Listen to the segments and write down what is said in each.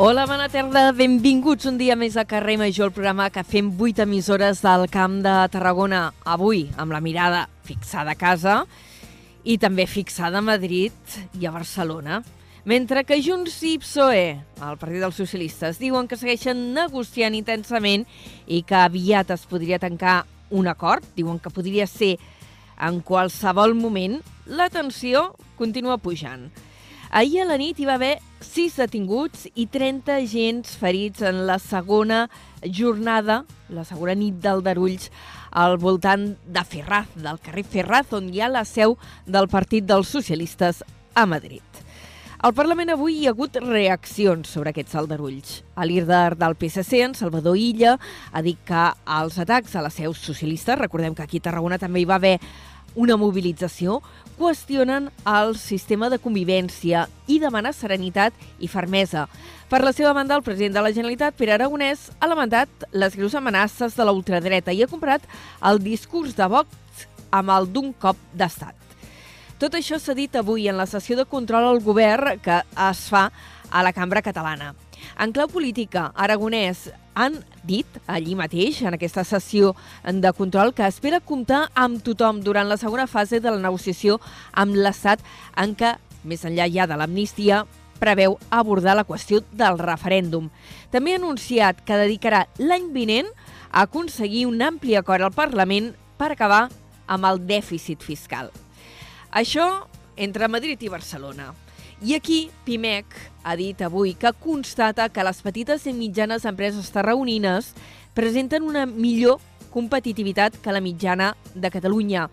Hola, bona tarda, benvinguts un dia més a Carrer Major, el programa que fem 8 emissores del Camp de Tarragona. Avui, amb la mirada fixada a casa i també fixada a Madrid i a Barcelona. Mentre que Junts i PSOE, el Partit dels Socialistes, diuen que segueixen negociant intensament i que aviat es podria tancar un acord, diuen que podria ser en qualsevol moment, la tensió continua pujant. Ahir a la nit hi va haver 6 detinguts i 30 agents ferits en la segona jornada, la segona nit d'Aldarulls, al voltant de Ferraz, del carrer Ferraz, on hi ha la seu del Partit dels Socialistes a Madrid. Al Parlament avui hi ha hagut reaccions sobre aquests aldarulls. El líder del PSC, en Salvador Illa, ha dit que els atacs a la seu socialista, recordem que aquí a Tarragona també hi va haver una mobilització, qüestionen el sistema de convivència i demana serenitat i fermesa. Per la seva banda, el president de la Generalitat, Pere Aragonès, ha lamentat les greus amenaces de la ultradreta i ha comparat el discurs de Vox amb el d'un cop d'estat. Tot això s'ha dit avui en la sessió de control al govern que es fa a la cambra catalana. En clau política, Aragonès han dit allí mateix, en aquesta sessió de control, que espera comptar amb tothom durant la segona fase de la negociació amb l'Estat en què, més enllà ja de l'amnistia, preveu abordar la qüestió del referèndum. També ha anunciat que dedicarà l'any vinent a aconseguir un ampli acord al Parlament per acabar amb el dèficit fiscal. Això entre Madrid i Barcelona. I aquí Pimec ha dit avui que constata que les petites i mitjanes empreses tarragonines presenten una millor competitivitat que la mitjana de Catalunya.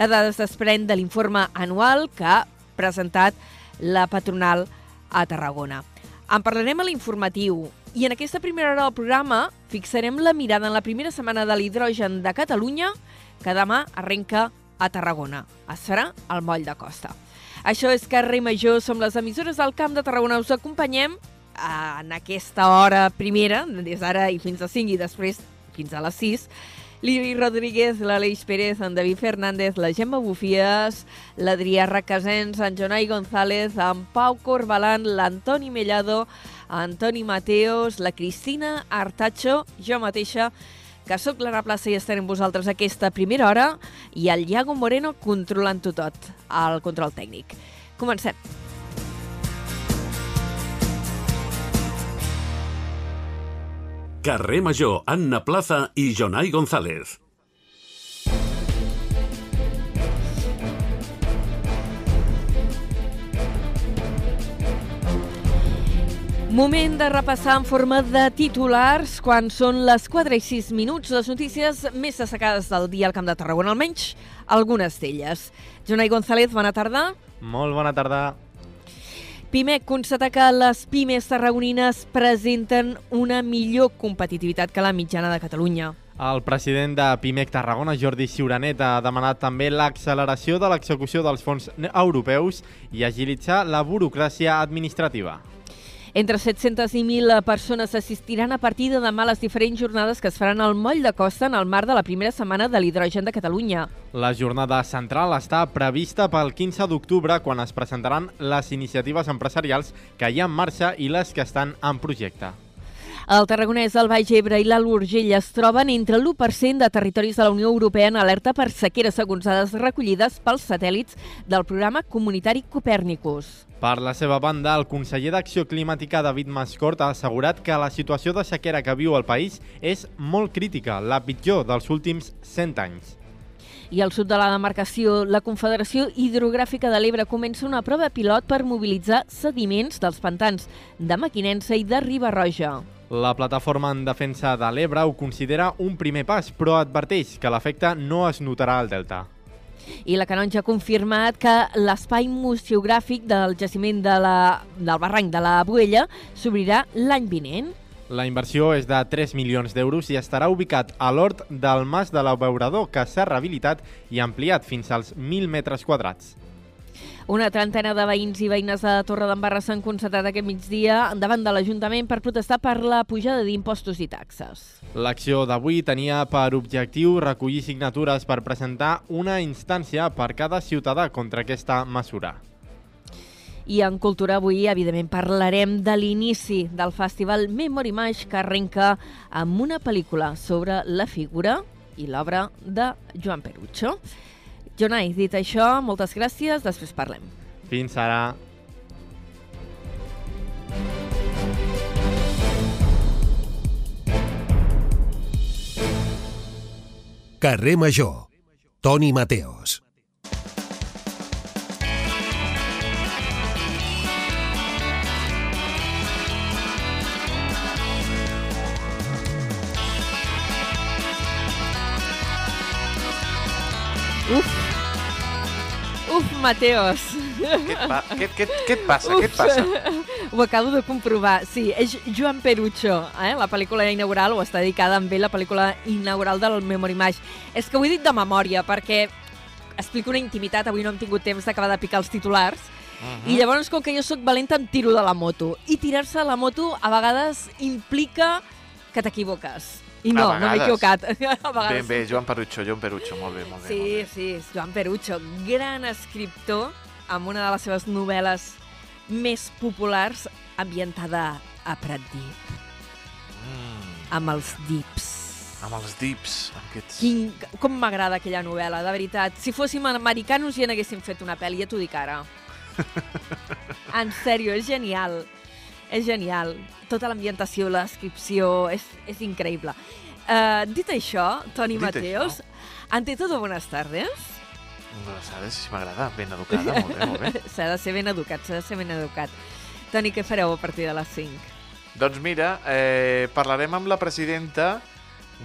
La dada es desprèn de l'informe anual que ha presentat la patronal a Tarragona. En parlarem a l'informatiu i en aquesta primera hora del programa fixarem la mirada en la primera setmana de l'hidrogen de Catalunya que demà arrenca a Tarragona. Es farà al moll de costa. Això és Carrer Major, som les emissores del Camp de Tarragona. Us acompanyem en aquesta hora primera, des d'ara i fins a 5 i després fins a les 6, Lili Rodríguez, l'Aleix Pérez, en David Fernández, la Gemma Bufies, l'Adrià Requesens, en Jonai González, en Pau Corbalan, l'Antoni Mellado, Antoni Mateos, la Cristina Artacho, jo mateixa, que sóc Lara Plaça i estarem vosaltres aquesta primera hora i el Iago Moreno controlant-ho tot, al control tècnic. Comencem. Carrer Major, Anna Plaza i Jonai González. Moment de repassar en forma de titulars quan són les 4 i 6 minuts les notícies més destacades del dia al Camp de Tarragona, almenys algunes d'elles. Jonai González, bona tarda. Molt bona tarda. Pimec constata que les pimes tarragonines presenten una millor competitivitat que la mitjana de Catalunya. El president de Pimec Tarragona, Jordi Siuranet, ha demanat també l'acceleració de l'execució dels fons europeus i agilitzar la burocràcia administrativa. Entre 700 i 1.000 persones assistiran a partir de demà les diferents jornades que es faran al Moll de Costa en el marc de la primera setmana de l'hidrogen de Catalunya. La jornada central està prevista pel 15 d'octubre, quan es presentaran les iniciatives empresarials que hi ha en marxa i les que estan en projecte. El Tarragonès, el Baix Ebre i l'Alt Urgell es troben entre l'1% de territoris de la Unió Europea en alerta per sequera, segons dades recollides pels satèl·lits del programa comunitari Copernicus. Per la seva banda, el conseller d'Acció Climàtica, David Mascort, ha assegurat que la situació de sequera que viu el país és molt crítica, la pitjor dels últims 100 anys. I al sud de la demarcació, la Confederació Hidrogràfica de l'Ebre comença una prova pilot per mobilitzar sediments dels pantans de Maquinensa i de Ribarroja. La plataforma en defensa de l'Ebre ho considera un primer pas, però adverteix que l'efecte no es notarà al delta. I la Canonja ha confirmat que l'espai museogràfic del jaciment de la, del barranc de la Buella s'obrirà l'any vinent. La inversió és de 3 milions d'euros i estarà ubicat a l'hort del Mas de l'Abeurador, que s'ha rehabilitat i ampliat fins als 1.000 metres quadrats. Una trentena de veïns i veïnes de Torre d'Embarra s'han concentrat aquest migdia davant de l'Ajuntament per protestar per la pujada d'impostos i taxes. L'acció d'avui tenia per objectiu recollir signatures per presentar una instància per cada ciutadà contra aquesta mesura. I en Cultura avui, evidentment, parlarem de l'inici del festival Memory Mash que arrenca amb una pel·lícula sobre la figura i l'obra de Joan Perucho. Jonai, dit això, moltes gràcies, després parlem. Fins ara. Carrer Major. Toni Mateos. Uf! Mateos! Què et, pa què, què, què et passa? Què et passa? Ho acabo de comprovar. Sí, és Joan Perucho, eh? la pel·lícula inaugural, o està dedicada amb ell la pel·lícula inaugural del Memory Mash. És que ho he dit de memòria, perquè explico una intimitat, avui no hem tingut temps d'acabar de picar els titulars, uh Mhm. -huh. i llavors, com que jo sóc valenta, em tiro de la moto. I tirar-se de la moto a vegades implica que t'equivoques. I no, no m'he equivocat. Ben bé, Joan Perucho, Joan Perucho, molt bé, molt bé. Sí, molt bé. sí, Joan Perucho, gran escriptor, amb una de les seves novel·les més populars, ambientada a Pratdip, Mm, amb els dips. amb els dips, amb aquests... Quin, com m'agrada aquella novel·la, de veritat. Si fóssim americanos ja n'haguéssim fet una pel·li, ja t'ho dic ara. en sèrio, és genial. És genial. Tota l'ambientació, la descripció, és, és increïble. Uh, dit això, Toni Dit Mateos, ante todo, buenas tardes. No sabes si m'agrada, ben educada, molt bé, molt bé. S'ha de ser ben educat, s'ha de ser ben educat. Toni, què fareu a partir de les 5? Doncs mira, eh, parlarem amb la presidenta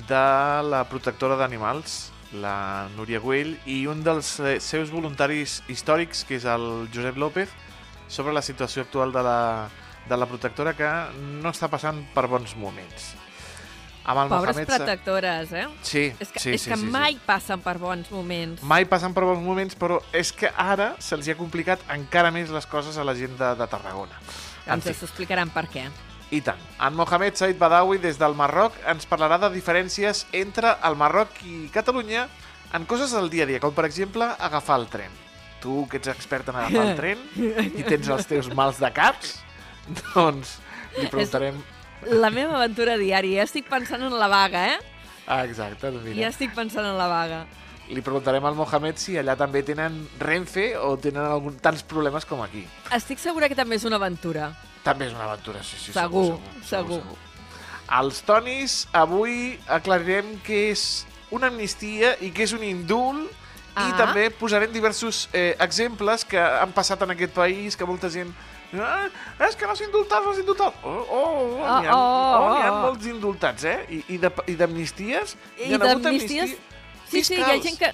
de la protectora d'animals, la Núria Güell, i un dels eh, seus voluntaris històrics, que és el Josep López, sobre la situació actual de la, de la protectora que no està passant per bons moments. Amb el Pobres Mohamed protectores, eh? Sí, És que, sí, és sí, que sí, sí. mai passen per bons moments. Mai passen per bons moments, però és que ara se'ls ha complicat encara més les coses a la gent de, de Tarragona. En Ens explicaran per què. I tant. En Mohamed Said Badawi, des del Marroc, ens parlarà de diferències entre el Marroc i Catalunya en coses del dia a dia, com per exemple agafar el tren. Tu, que ets expert en agafar el tren i tens els teus mals de caps, doncs li preguntarem... La meva aventura diària. Ja estic pensant en la vaga, eh? Ah, exacte, doncs Ja mira. estic pensant en la vaga. Li preguntarem al Mohamed si allà també tenen Renfe o tenen algun, tants problemes com aquí. Estic segura que també és una aventura. També és una aventura, sí, sí. Segur, segur. segur. Els tonis, avui aclarirem què és una amnistia i què és un indult Ah. i també posarem diversos eh, exemples que han passat en aquest país, que molta gent... Ah, és que no s'indultats, no s'indultats. Oh, oh, oh, Oh, n'hi ha, oh, oh, n'hi ha molts indultats, eh? I, i d'amnisties... I d'amnisties... amnisties Sí, sí, hi ha gent que...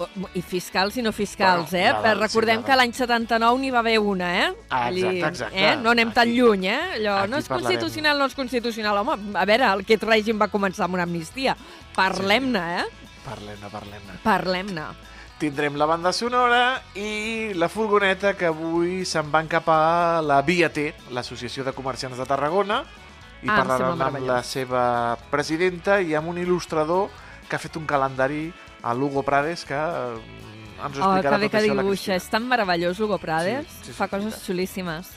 Oh, I fiscals i no fiscals, Bueno, eh? nada, Però recordem sí, que l'any 79 n'hi va haver una, eh? Ah, exacte, exacte. Eh? No anem tan Aquí- lluny, eh? Allò, no és parlarem. constitucional, no és constitucional. Home, a veure, aquest règim va començar amb una amnistia. Parlem-ne, eh? Parlem-ne, parlem-ne. Parlem-ne. Tindrem la banda sonora i la furgoneta que avui se'n van cap a la Via T, l'Associació de Comerciants de Tarragona, i Ah, parlaran amb la seva presidenta i amb un il·lustrador que ha fet un calendari a Lugo Prades que eh, ens ho Oh, explicarà que bé que dibuixa. És tan meravellós, Hugo Prades. Sí, sí, sí, Fa sí, coses sí. xulíssimes.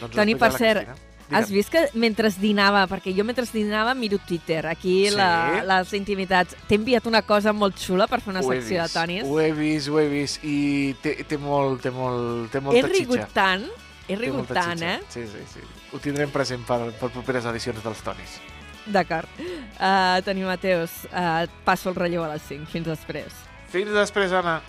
Doncs Toni, per cert, Cristina. Has Digue'm. vist que mentre dinava, perquè jo mentre dinava miro Twitter, aquí Sí. la, les intimitats, t'he enviat una cosa molt xula per fer una Ho he secció de vist, tonis. Ho he vist, ho he vist, i té, té molt, té molt, té He molta rigut xitxa. tant, he rigut tant, eh? Sí, sí, sí. Ho tindrem present per, per properes edicions dels Tonis. D'acord. Uh, Toni Mateus, uh, passo el relleu a les 5. Fins després. Fins després, Anna.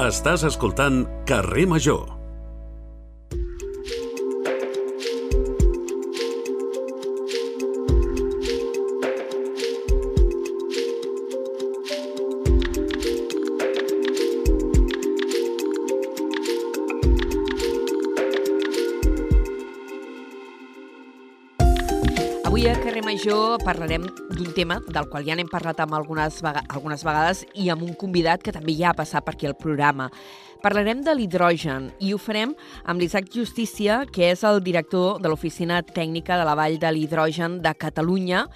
Estàs escoltant Carrer Major. Avui a Carrer Major parlarem d'un tema del qual ja n'hem parlat amb algunes, vega algunes vegades i amb un convidat que també ja ha passat per aquí al programa. Parlarem de l'hidrogen i ho farem amb l'Isaac Justícia, que és el director de l'Oficina Tècnica de la Vall de l'Hidrogen de Catalunya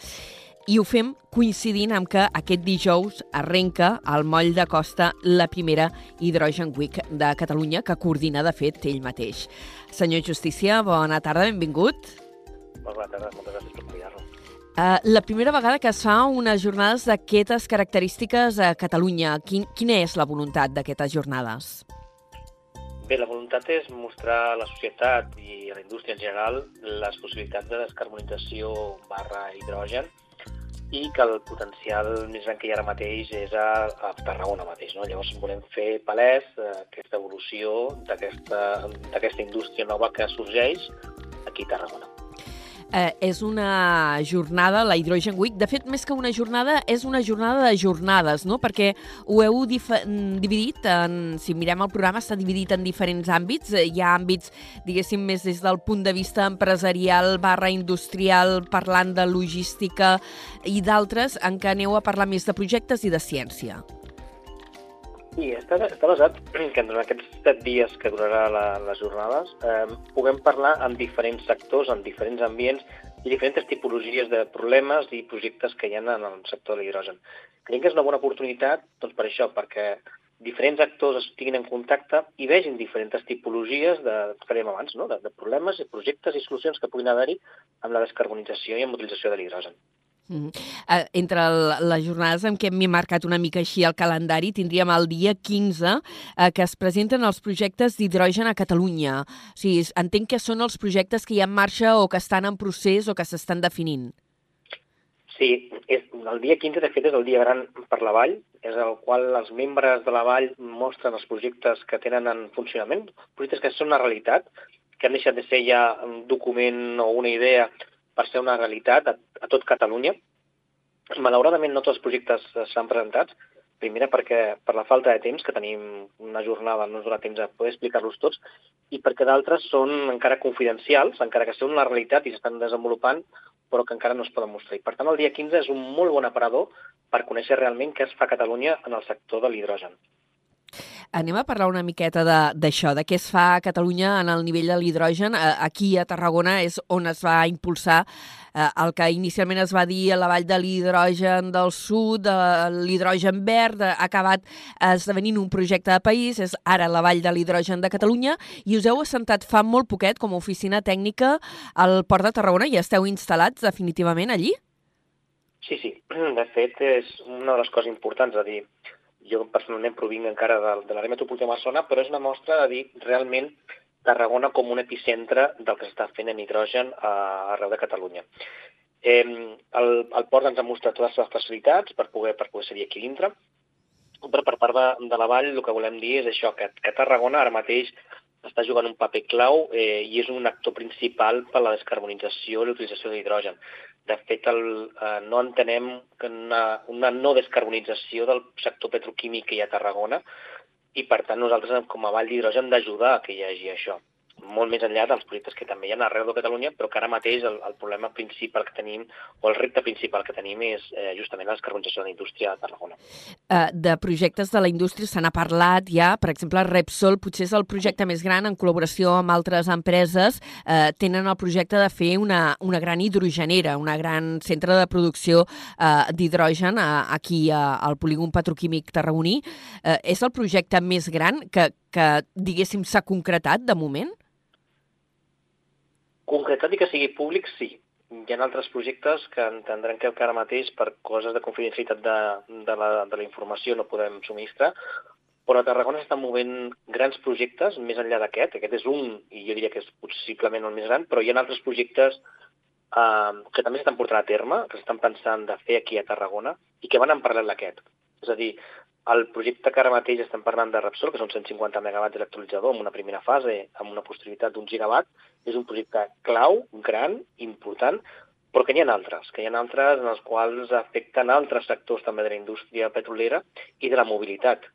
i ho fem coincidint amb que aquest dijous arrenca al moll de costa la primera Hydrogen Week de Catalunya, que coordina, de fet, ell mateix. Senyor Justícia, bona tarda, benvingut. Bona tarda, moltes gràcies per convidar-nos. Uh, la primera vegada que es fa unes jornades d'aquestes característiques a Catalunya, quin, quina és la voluntat d'aquestes jornades? Bé, la voluntat és mostrar a la societat i a la indústria en general les possibilitats de descarbonització barra hidrogen i que el potencial més gran que hi ha ara mateix és a, a Tarragona mateix. No? Llavors volem fer palès eh, aquesta evolució d'aquesta indústria nova que sorgeix aquí a Tarragona eh, és una jornada, la Hydrogen Week. De fet, més que una jornada, és una jornada de jornades, no? Perquè ho heu dividit, en, si mirem el programa, està dividit en diferents àmbits. Hi ha àmbits, diguéssim, més des del punt de vista empresarial barra industrial, parlant de logística, i d'altres en què aneu a parlar més de projectes i de ciència. Sí, està, està basat que en aquests set dies que durarà la, les jornades eh, puguem parlar amb diferents sectors, en diferents ambients i diferents tipologies de problemes i projectes que hi ha en el sector de l'hidrogen. Creiem que és una bona oportunitat doncs, per això, perquè diferents actors estiguin en contacte i vegin diferents tipologies de, que abans, no? de, de problemes, i projectes i solucions que puguin haver-hi amb la descarbonització i amb l'utilització de l'hidrogen. Mm. Uh, entre el, les jornades en què m'he marcat una mica així el calendari, tindríem el dia 15 uh, eh, que es presenten els projectes d'hidrogen a Catalunya. O sigui, entenc que són els projectes que hi ha en marxa o que estan en procés o que s'estan definint. Sí, és, el dia 15 de fet és el dia gran per la Vall, és el qual els membres de la Vall mostren els projectes que tenen en funcionament, projectes que són una realitat, que han deixat de ser ja un document o una idea per ser una realitat a, a tot Catalunya. Malauradament no tots els projectes s'han presentat, primera perquè per la falta de temps, que tenim una jornada, no ens dona temps a poder explicar-los tots, i perquè d'altres són encara confidencials, encara que són una realitat i s'estan desenvolupant, però que encara no es poden mostrar. I per tant el dia 15 és un molt bon aparador per conèixer realment què es fa a Catalunya en el sector de l'hidrogen. Anem a parlar una miqueta d'això, de, de què es fa a Catalunya en el nivell de l'hidrogen. Aquí a Tarragona és on es va impulsar eh, el que inicialment es va dir a la vall de l'hidrogen del sud, eh, l'hidrogen verd, ha acabat esdevenint un projecte de país, és ara la vall de l'hidrogen de Catalunya, i us heu assentat fa molt poquet com a oficina tècnica al Port de Tarragona i esteu instal·lats definitivament allí? Sí, sí. De fet, és una de les coses importants a dir jo personalment provinc encara de, de l'àrea metropolitana de Barcelona, però és una mostra de dir realment Tarragona com un epicentre del que s'està fent en hidrogen a, arreu de Catalunya. Eh, el, el port ens ha mostrat totes les facilitats per poder, per poder ser aquí dintre, però per part de, de la vall el que volem dir és això, que, que Tarragona ara mateix està jugant un paper clau eh, i és un actor principal per a la descarbonització i l'utilització de l'hidrogen. De fet, el, eh, no entenem que una, una no descarbonització del sector petroquímic que hi ha a Tarragona i, per tant, nosaltres, com a Vall d'Hidrogen, d'ajudar que hi hagi això molt més enllà dels projectes que també hi ha arreu de Catalunya, però que ara mateix el, el problema principal que tenim, o el repte principal que tenim és eh, justament la descarbonització de la indústria de Tarragona. Uh, de projectes de la indústria se n'ha parlat ja, per exemple, Repsol potser és el projecte més gran en col·laboració amb altres empreses, uh, tenen el projecte de fer una, una gran hidrogenera, una gran centre de producció uh, d'hidrogen uh, aquí uh, al polígon petroquímic tarragoní. Uh, és el projecte més gran que, que diguéssim, s'ha concretat de moment? Concretat i que sigui públic, sí. Hi ha altres projectes que entendrem que ara mateix per coses de confidencialitat de, de, la, de la informació no podem subministrar, però a Tarragona s'estan movent grans projectes més enllà d'aquest. Aquest és un, i jo diria que és possiblement el més gran, però hi ha altres projectes eh, que també s'estan portant a terme, que s'estan pensant de fer aquí a Tarragona i que van en paral·lel d'aquest. És a dir, el projecte que ara mateix estem parlant de Repsol, que són 150 megawatts d'actualitzador en una primera fase, amb una posterioritat d'un gigawatt, és un projecte clau, gran, important, però que n'hi ha altres, que hi ha altres en els quals afecten altres sectors també de la indústria petrolera i de la mobilitat.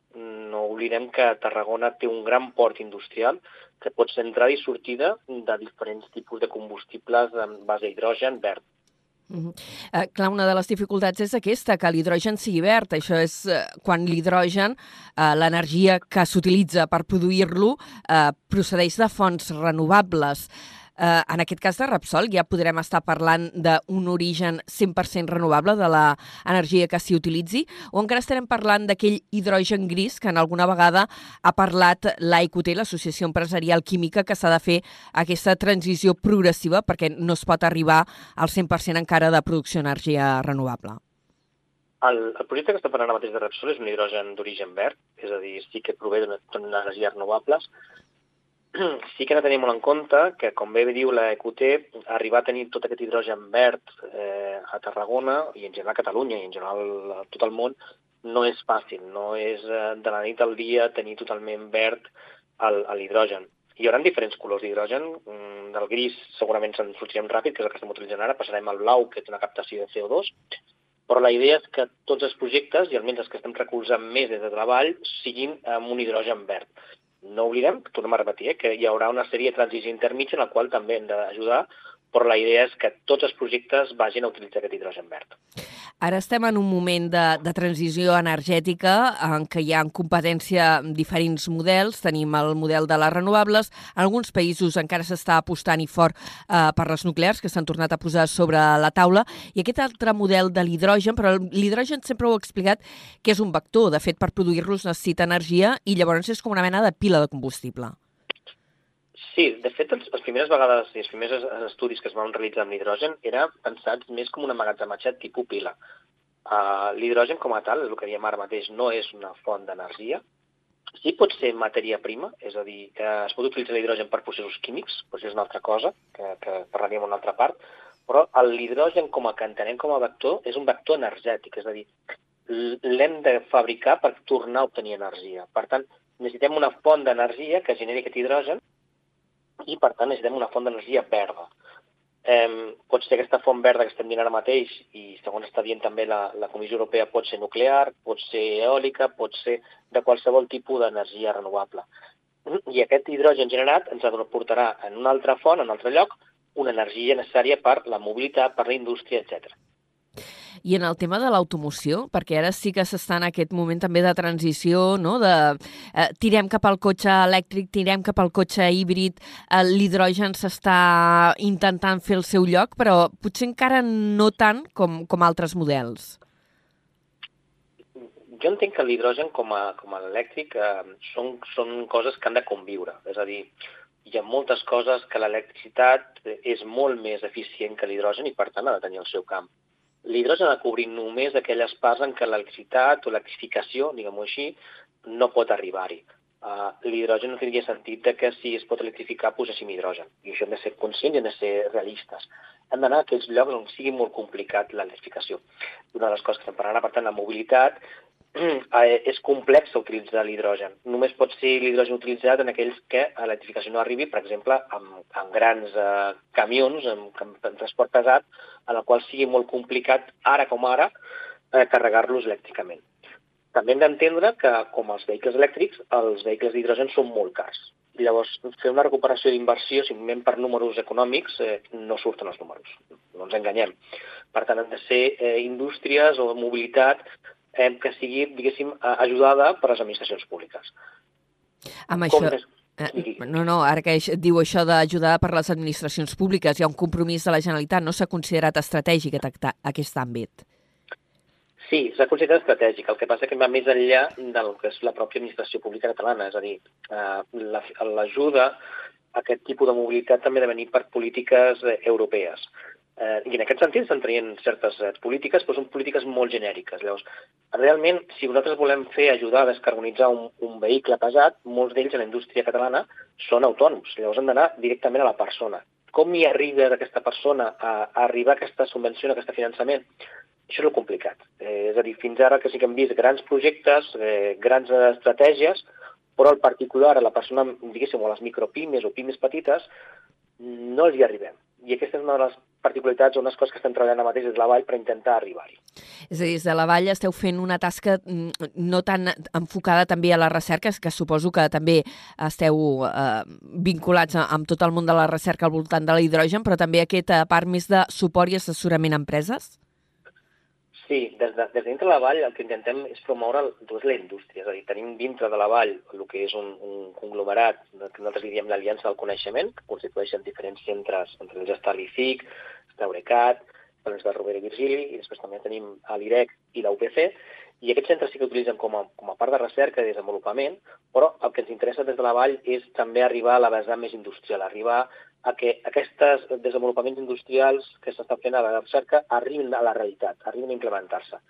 No oblidem que Tarragona té un gran port industrial que pot ser entrada i sortida de diferents tipus de combustibles en base a hidrogen verd. Mm -hmm. eh, clar, una de les dificultats és aquesta, que l'hidrogen sigui verd. Això és eh, quan l'hidrogen, eh, l'energia que s'utilitza per produir-lo, eh, procedeix de fonts renovables. Eh, en aquest cas de Repsol ja podrem estar parlant d'un origen 100% renovable de l'energia que s'hi utilitzi o encara estarem parlant d'aquell hidrogen gris que en alguna vegada ha parlat l'AIQT, l'Associació Empresarial Química, que s'ha de fer aquesta transició progressiva perquè no es pot arribar al 100% encara de producció d'energia renovable. El, el projecte que està parlant ara mateix de Repsol és un hidrogen d'origen verd, és a dir, sí que prové d'energies renovables, sí que hem de tenir molt en compte que, com bé diu la EQT, arribar a tenir tot aquest hidrogen verd eh, a Tarragona i en general a Catalunya i en general a tot el món no és fàcil, no és eh, de la nit al dia tenir totalment verd l'hidrogen. Hi haurà diferents colors d'hidrogen, mm, del gris segurament se'n sortirem ràpid, que és el que estem utilitzant ara, passarem al blau, que és una captació de CO2, però la idea és que tots els projectes, i almenys els que estem recolzant més des de treball, siguin amb un hidrogen verd no oblidem, tornem a repetir, eh, que hi haurà una sèrie de transició intermitja en la qual també hem d'ajudar, però la idea és que tots els projectes vagin a utilitzar aquest hidrogen verd. Ara estem en un moment de, de transició energètica en què hi ha en competència diferents models. Tenim el model de les renovables. En alguns països encara s'està apostant i fort eh, per les nuclears, que s'han tornat a posar sobre la taula. I aquest altre model de l'hidrogen, però l'hidrogen sempre ho he explicat, que és un vector. De fet, per produir-los necessita energia i llavors és com una mena de pila de combustible. Sí, de fet, les, les primeres vegades i els primers estudis que es van realitzar amb l'hidrogen eren pensats més com una magatzematge tipus pila. Uh, l'hidrogen com a tal, el que diem ara mateix, no és una font d'energia. Sí pot ser matèria prima, és a dir, que es pot utilitzar l'hidrogen per processos químics, però això és una altra cosa, que, que parlaríem en una altra part, però l'hidrogen com a que entenem com a vector és un vector energètic, és a dir, l'hem de fabricar per tornar a obtenir energia. Per tant, necessitem una font d'energia que generi aquest hidrogen i, per tant, necessitem una font d'energia verda. Eh, pot ser aquesta font verda que estem dient ara mateix i, segons està dient també la, la Comissió Europea, pot ser nuclear, pot ser eòlica, pot ser de qualsevol tipus d'energia renovable. I aquest hidrogen generat ens portarà en una altra font, en un altre lloc, una energia necessària per la mobilitat, per la indústria, etc. I en el tema de l'automoció, perquè ara sí que s'està en aquest moment també de transició, no? de eh, tirem cap al cotxe elèctric, tirem cap al cotxe híbrid, eh, l'hidrogen s'està intentant fer el seu lloc, però potser encara no tant com, com altres models. Jo entenc que l'hidrogen com a, com a elèctric eh, són, són coses que han de conviure, és a dir, hi ha moltes coses que l'electricitat és molt més eficient que l'hidrogen i per tant ha de tenir el seu camp l'hidrogen ha de cobrir només aquelles parts en què l'electricitat o l'electrificació, diguem-ho així, no pot arribar-hi. Uh, l'hidrogen no tindria sentit de que si es pot electrificar poséssim hidrogen. I això hem de ser conscients i hem de ser realistes. Hem d'anar a aquells llocs on sigui molt complicat l'electrificació. Una de les coses que estem parlant, per tant, la mobilitat, és complex utilitzar l'hidrogen. Només pot ser l'hidrogen utilitzat en aquells que l'electrificació no arribi, per exemple, amb, amb grans eh, camions, amb, amb transport pesat, en el qual sigui molt complicat, ara com ara, eh, carregar-los elèctricament. També hem d'entendre que, com els vehicles elèctrics, els vehicles d'hidrogen són molt cars. Llavors, fer una recuperació d'inversió, simplement per números econòmics, eh, no surten els números. No ens enganyem. Per tant, han de ser eh, indústries o mobilitat eh, que sigui, diguéssim, ajudada per les administracions públiques. Amb això... Com Eh, no, no, ara que diu això d'ajudar per les administracions públiques, hi ha un compromís de la Generalitat, no s'ha considerat estratègic aquest àmbit? Sí, s'ha considerat estratègic. El que passa que va més enllà del que és la pròpia administració pública catalana, és a dir, eh, l'ajuda a aquest tipus de mobilitat també ha de venir per polítiques eh, europees. Eh, I en aquest sentit s'han traient certes eh, polítiques, però són polítiques molt genèriques. Llavors, realment, si nosaltres volem fer ajudar a descarbonitzar un, un vehicle pesat, molts d'ells a la indústria catalana són autònoms. Llavors han d'anar directament a la persona. Com hi arriba aquesta persona a, a arribar a aquesta subvenció, a aquest finançament? Això és el complicat. Eh, és a dir, fins ara que sí que hem vist grans projectes, eh, grans estratègies, però al particular, a la persona, diguéssim, o a les micropimes o pimes petites, no els hi arribem. I aquesta és una de les particularitats o unes coses que estem treballant ara mateix des de la Vall per intentar arribar-hi. És a dir, des de la Vall esteu fent una tasca mm, no tan enfocada també a la recerca, que suposo que també esteu eh, vinculats amb tot el món de la recerca al voltant de l'hidrogen, però també aquesta part més de suport i assessorament a empreses? Sí, des de, des de dintre de la vall el que intentem és promoure doncs, la indústria, és a dir, tenim dintre de la vall el que és un, un conglomerat, que nosaltres diem l'Aliança del Coneixement, que constitueixen diferents centres, entre ells està l'ICIC, està Eurecat, de Rovira i Virgili, i després també tenim l'IREC i la UPC, i aquests centres sí que utilitzen com a, com a part de recerca i desenvolupament, però el que ens interessa des de la vall és també arribar a la vessant més industrial, arribar a que aquests desenvolupaments industrials que s'estan fent a la recerca arribin a la realitat, arribin a implementar-se.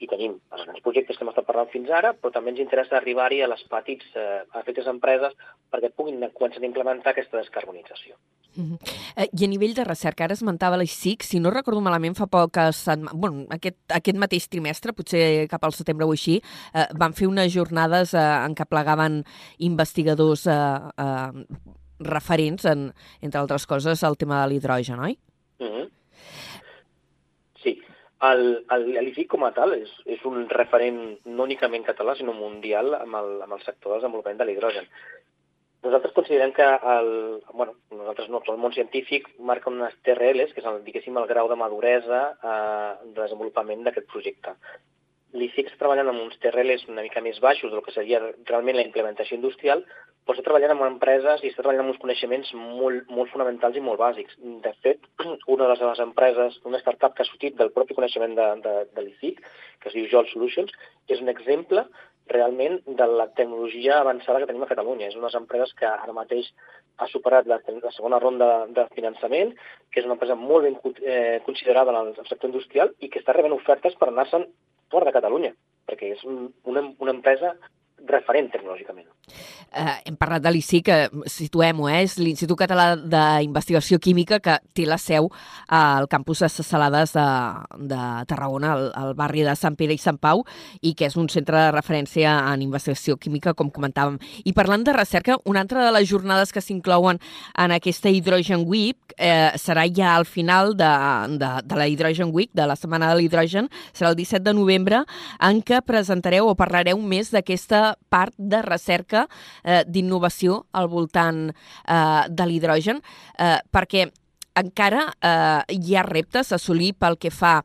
I tenim els grans projectes que hem estat parlant fins ara, però també ens interessa arribar-hi a les petits, eh, a petites empreses perquè puguin començar a implementar aquesta descarbonització. -huh. eh, I a nivell de recerca, ara esmentava l'ICIC, si no recordo malament, fa poques bueno, aquest, aquest mateix trimestre, potser cap al setembre o així, eh, van fer unes jornades eh, en què plegaven investigadors eh, eh, referents, en, entre altres coses, al tema de l'hidrogen, oi? Uh -huh. Sí, l'IFIC com a tal és, és un referent no únicament català, sinó mundial amb el, amb el sector del desenvolupament de l'hidrogen. Nosaltres considerem que el, bueno, nosaltres no, el món científic marca unes TRLs, que és el, diguéssim el grau de maduresa eh, de desenvolupament d'aquest projecte està treballant amb uns TRLs una mica més baixos del que seria realment la implementació industrial, però està treballant amb empreses i està treballant amb uns coneixements molt, molt fonamentals i molt bàsics. De fet, una de les empreses, una startup que ha sortit del propi coneixement de, de, de l'ICIC, que es diu Jol Solutions, és un exemple realment de la tecnologia avançada que tenim a Catalunya. És les empreses que ara mateix ha superat la, la segona ronda de finançament, que és una empresa molt ben eh, considerada en el sector industrial i que està rebent ofertes per anar-se'n fora de Catalunya, perquè és un, una, una empresa referent tecnològicament. Eh, hem parlat de l'ICI, que situem-ho, eh? és l'Institut Català d'Investigació Química que té la seu al campus de Salades de, de Tarragona, al, al barri de Sant Pere i Sant Pau, i que és un centre de referència en investigació química, com comentàvem. I parlant de recerca, una altra de les jornades que s'inclouen en aquesta Hydrogen Week eh, serà ja al final de, de, de la Hydrogen Week, de la Setmana de l'Hidrogen, serà el 17 de novembre, en què presentareu o parlareu més d'aquesta part de recerca eh, d'innovació al voltant eh, de l'hidrogen, eh, perquè encara eh, hi ha reptes a assolir pel que fa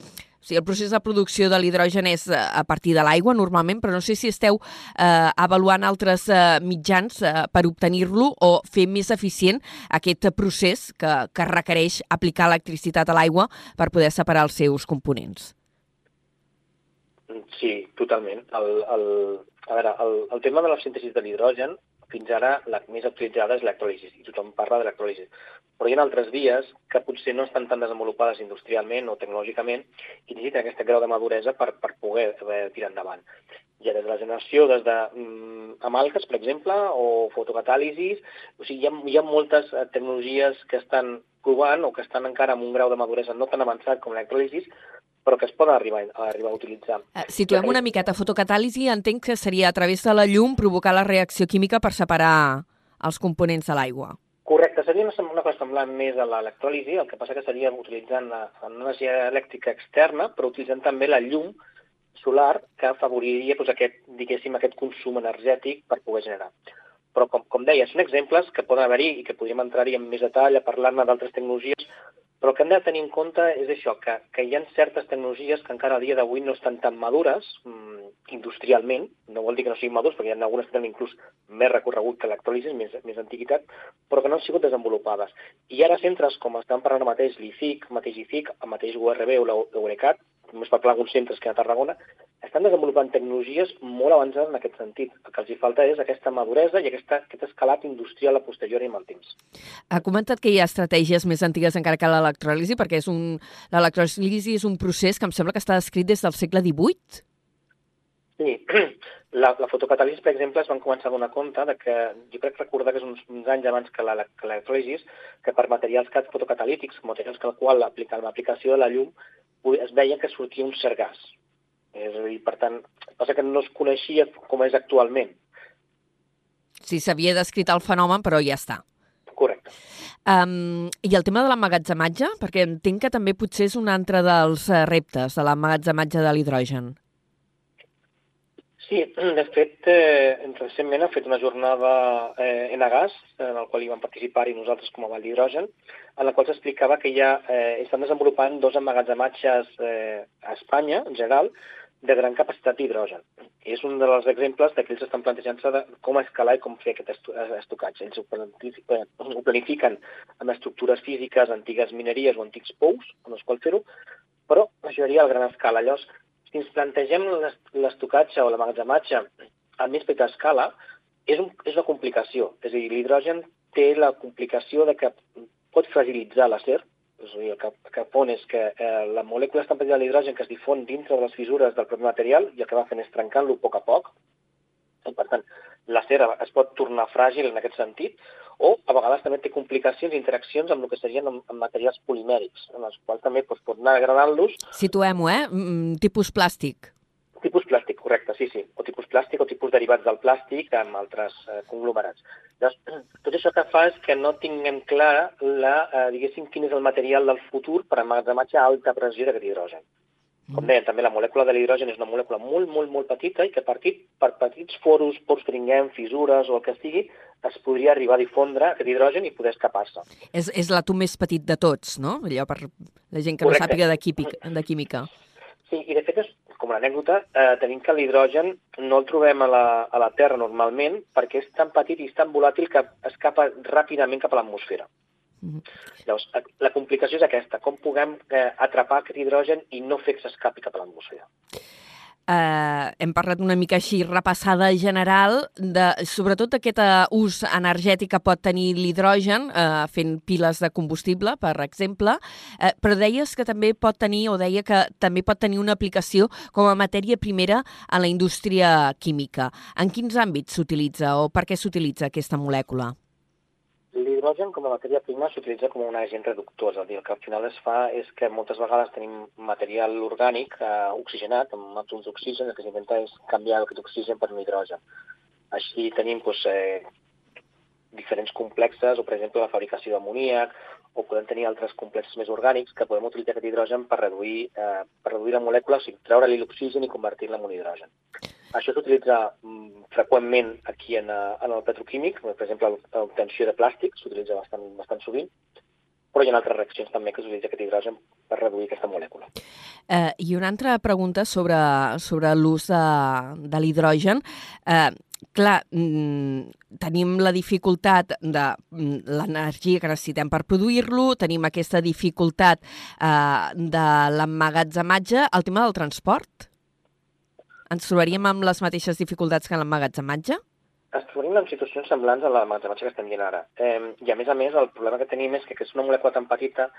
o sigui, el procés de producció de l'hidrogen és eh, a partir de l'aigua, normalment, però no sé si esteu eh, avaluant altres eh, mitjans eh, per obtenir-lo o fer més eficient aquest procés que, que requereix aplicar electricitat a l'aigua per poder separar els seus components. Sí, totalment. El, el, a veure, el, el tema de la síntesi de l'hidrogen, fins ara la més utilitzada és l'electròlisi, i tothom parla de l'electròlisi. Però hi ha altres vies que potser no estan tan desenvolupades industrialment o tecnològicament i necessiten aquesta grau de maduresa per, per poder eh, tirar endavant. Ja des de la generació, des de mm, amalques, per exemple, o fotocatàlisis, o sigui, hi ha, hi ha moltes eh, tecnologies que estan provant o que estan encara amb un grau de maduresa no tan avançat com l'electròlisi, però que es poden arribar, a arribar a utilitzar. Eh, situem una miqueta. Fotocatàlisi entenc que seria a través de la llum provocar la reacció química per separar els components de l'aigua. Correcte, seria una, una cosa semblant més a l'electròlisi, el que passa que seria utilitzant la, energia elèctrica externa, però utilitzant també la llum solar que afavoriria doncs, aquest, diguéssim, aquest consum energètic per poder generar. Però, com, com deia, són exemples que poden haver-hi i que podríem entrar-hi en més detall a parlar-ne d'altres tecnologies, però el que hem de tenir en compte és això, que, que hi ha certes tecnologies que encara a dia d'avui no estan tan madures mmm, industrialment, no vol dir que no siguin madurs, perquè hi ha algunes que tenen inclús més recorregut que l'electròlisi, més, més antiguitat, però que no han sigut desenvolupades. I ara centres com estan parlant mateix l'ICIC, mateix ICIC, el mateix URB o l'Eurecat, només per parlar d'alguns centres que a Tarragona, estan desenvolupant tecnologies molt avançades en aquest sentit. El que els hi falta és aquesta maduresa i aquesta, aquest escalat industrial a posteriori amb el temps. Ha comentat que hi ha estratègies més antigues encara que l'electròlisi, perquè és un... l'electròlisi és un procés que em sembla que està descrit des del segle XVIII. Sí, la, la fotocatàlisi, per exemple, es van començar a donar compte de que, jo crec recordar que és uns, uns anys abans que l'electròlisi, que per materials fotocatalítics, materials que el qual l'aplicació de la llum es veia que sortia un cert gas. És a dir, per tant, passa que no es coneixia com és actualment. Sí, s'havia descrit el fenomen, però ja està. Correcte. Um, I el tema de l'emmagatzematge, perquè entenc que també potser és un altre dels uh, reptes de l'emmagatzematge de l'hidrogen. Sí, de fet, eh, recentment ha fet una jornada eh, en Agas, en el qual hi vam participar i nosaltres com a Vall d'Hidrogen, en la qual s'explicava que ja eh, estan desenvolupant dos emmagatzematges eh, a Espanya, en general, de gran capacitat d'hidrogen. És un dels exemples de que ells estan plantejant-se de com escalar i com fer aquest estocatge. Ells ho planifiquen amb estructures físiques, antigues mineries o antics pous, amb els quals fer-ho, però això seria a gran escala. Llavors, si ens plantegem l'estocatge o l'emmagatzematge a més petita escala, és, un, és una complicació. És a dir, l'hidrogen té la complicació de que pot fragilitzar l'acer, és a dir, el que, que pon és que eh, la molècula de l'hidrogen que es difon dintre de les fissures del propi material i el que va fent és trencant-lo a poc a poc. I, per tant, l'acer es pot tornar fràgil en aquest sentit, o a vegades també té complicacions i interaccions amb el que serien amb, amb materials polimèrics, en els quals també doncs, pot anar agradant-los. Situem-ho, eh? Mm, tipus plàstic. Tipus plàstic, correcte, sí, sí. O tipus plàstic o tipus derivats del plàstic amb altres eh, conglomerats. Llavors, tot això que fa és que no tinguem clara la, eh, diguéssim, quin és el material del futur per emmagatzematge a alta pressió d'aquest hidrogen. Com mm. deia, també la molècula de l'hidrogen és una molècula molt, molt, molt petita i que partir per petits foros, pors que tinguem, fissures o el que sigui, es podria arribar a difondre aquest hidrogen i poder escapar-se. És, és l'àtom més petit de tots, no? Allò per la gent que Correcte. no sàpiga de, química, de química. Sí, i de fet, és, com una anècdota, eh, tenim que l'hidrogen no el trobem a la, a la Terra normalment perquè és tan petit i és tan volàtil que escapa ràpidament cap a l'atmosfera. Mm -hmm. Llavors, la complicació és aquesta, com puguem eh, atrapar aquest hidrogen i no fer que s'escapi cap a l'atmosfera eh, hem parlat una mica així repassada general de sobretot aquest uh, ús energètic que pot tenir l'hidrogen eh, fent piles de combustible, per exemple, eh, però deies que també pot tenir, o deia que també pot tenir una aplicació com a matèria primera en la indústria química. En quins àmbits s'utilitza o per què s'utilitza aquesta molècula? L'hidrogen com a matèria prima s'utilitza com un agent reductor, és a dir, el que al final es fa és que moltes vegades tenim material orgànic eh, oxigenat, amb àtoms d'oxigen, el que s'intenta és canviar aquest oxigen per un hidrogen. Així tenim doncs, eh, diferents complexes, o per exemple la fabricació d'amoníac, o podem tenir altres complexes més orgànics que podem utilitzar aquest hidrogen per reduir, eh, per reduir la molècula, o sigui, treure-li l'oxigen i convertir-la en un hidrogen. Això s'utilitza mm, freqüentment aquí en, eh, en el petroquímic, per exemple, l'obtenció de plàstic s'utilitza bastant, bastant sovint, però hi ha altres reaccions també que s'utilitza aquest hidrogen per reduir aquesta molècula. Eh, I una altra pregunta sobre, sobre l'ús de, de l'hidrogen. Eh, clar, mm, tenim la dificultat de mm, l'energia que necessitem per produir-lo, tenim aquesta dificultat eh, de l'emmagatzematge, el tema del transport? Ens trobaríem amb les mateixes dificultats que l'emmagatzematge? Ens trobaríem en situacions semblants a l'emmagatzematge que estem dient ara. Eh, I a més a més, el problema que tenim és que, que és una molècula tan petita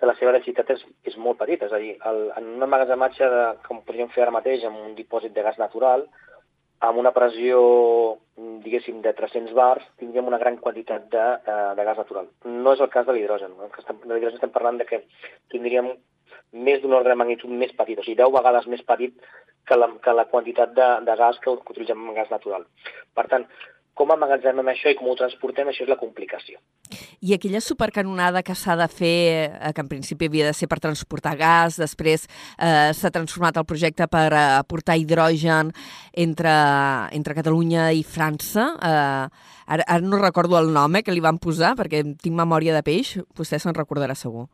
que la seva densitat és, és molt petita. És a dir, el, en un emmagatzematge, de, com podríem fer ara mateix, amb un dipòsit de gas natural, amb una pressió, diguéssim, de 300 bars, tindríem una gran quantitat de, eh, de gas natural. No és el cas de l'hidrogen. En el cas de l'hidrogen estem parlant de que tindríem més d'un ordre de magnitud més petit, o sigui, 10 vegades més petit que la, que la quantitat de, de gas que, utilitzem en gas natural. Per tant, com emmagatzemem això i com ho transportem, això és la complicació. I aquella supercanonada que s'ha de fer, eh, que en principi havia de ser per transportar gas, després eh, s'ha transformat el projecte per eh, portar hidrogen entre, entre Catalunya i França. Eh, ara, ara no recordo el nom eh, que li van posar, perquè tinc memòria de peix, vostè se'n recordarà segur.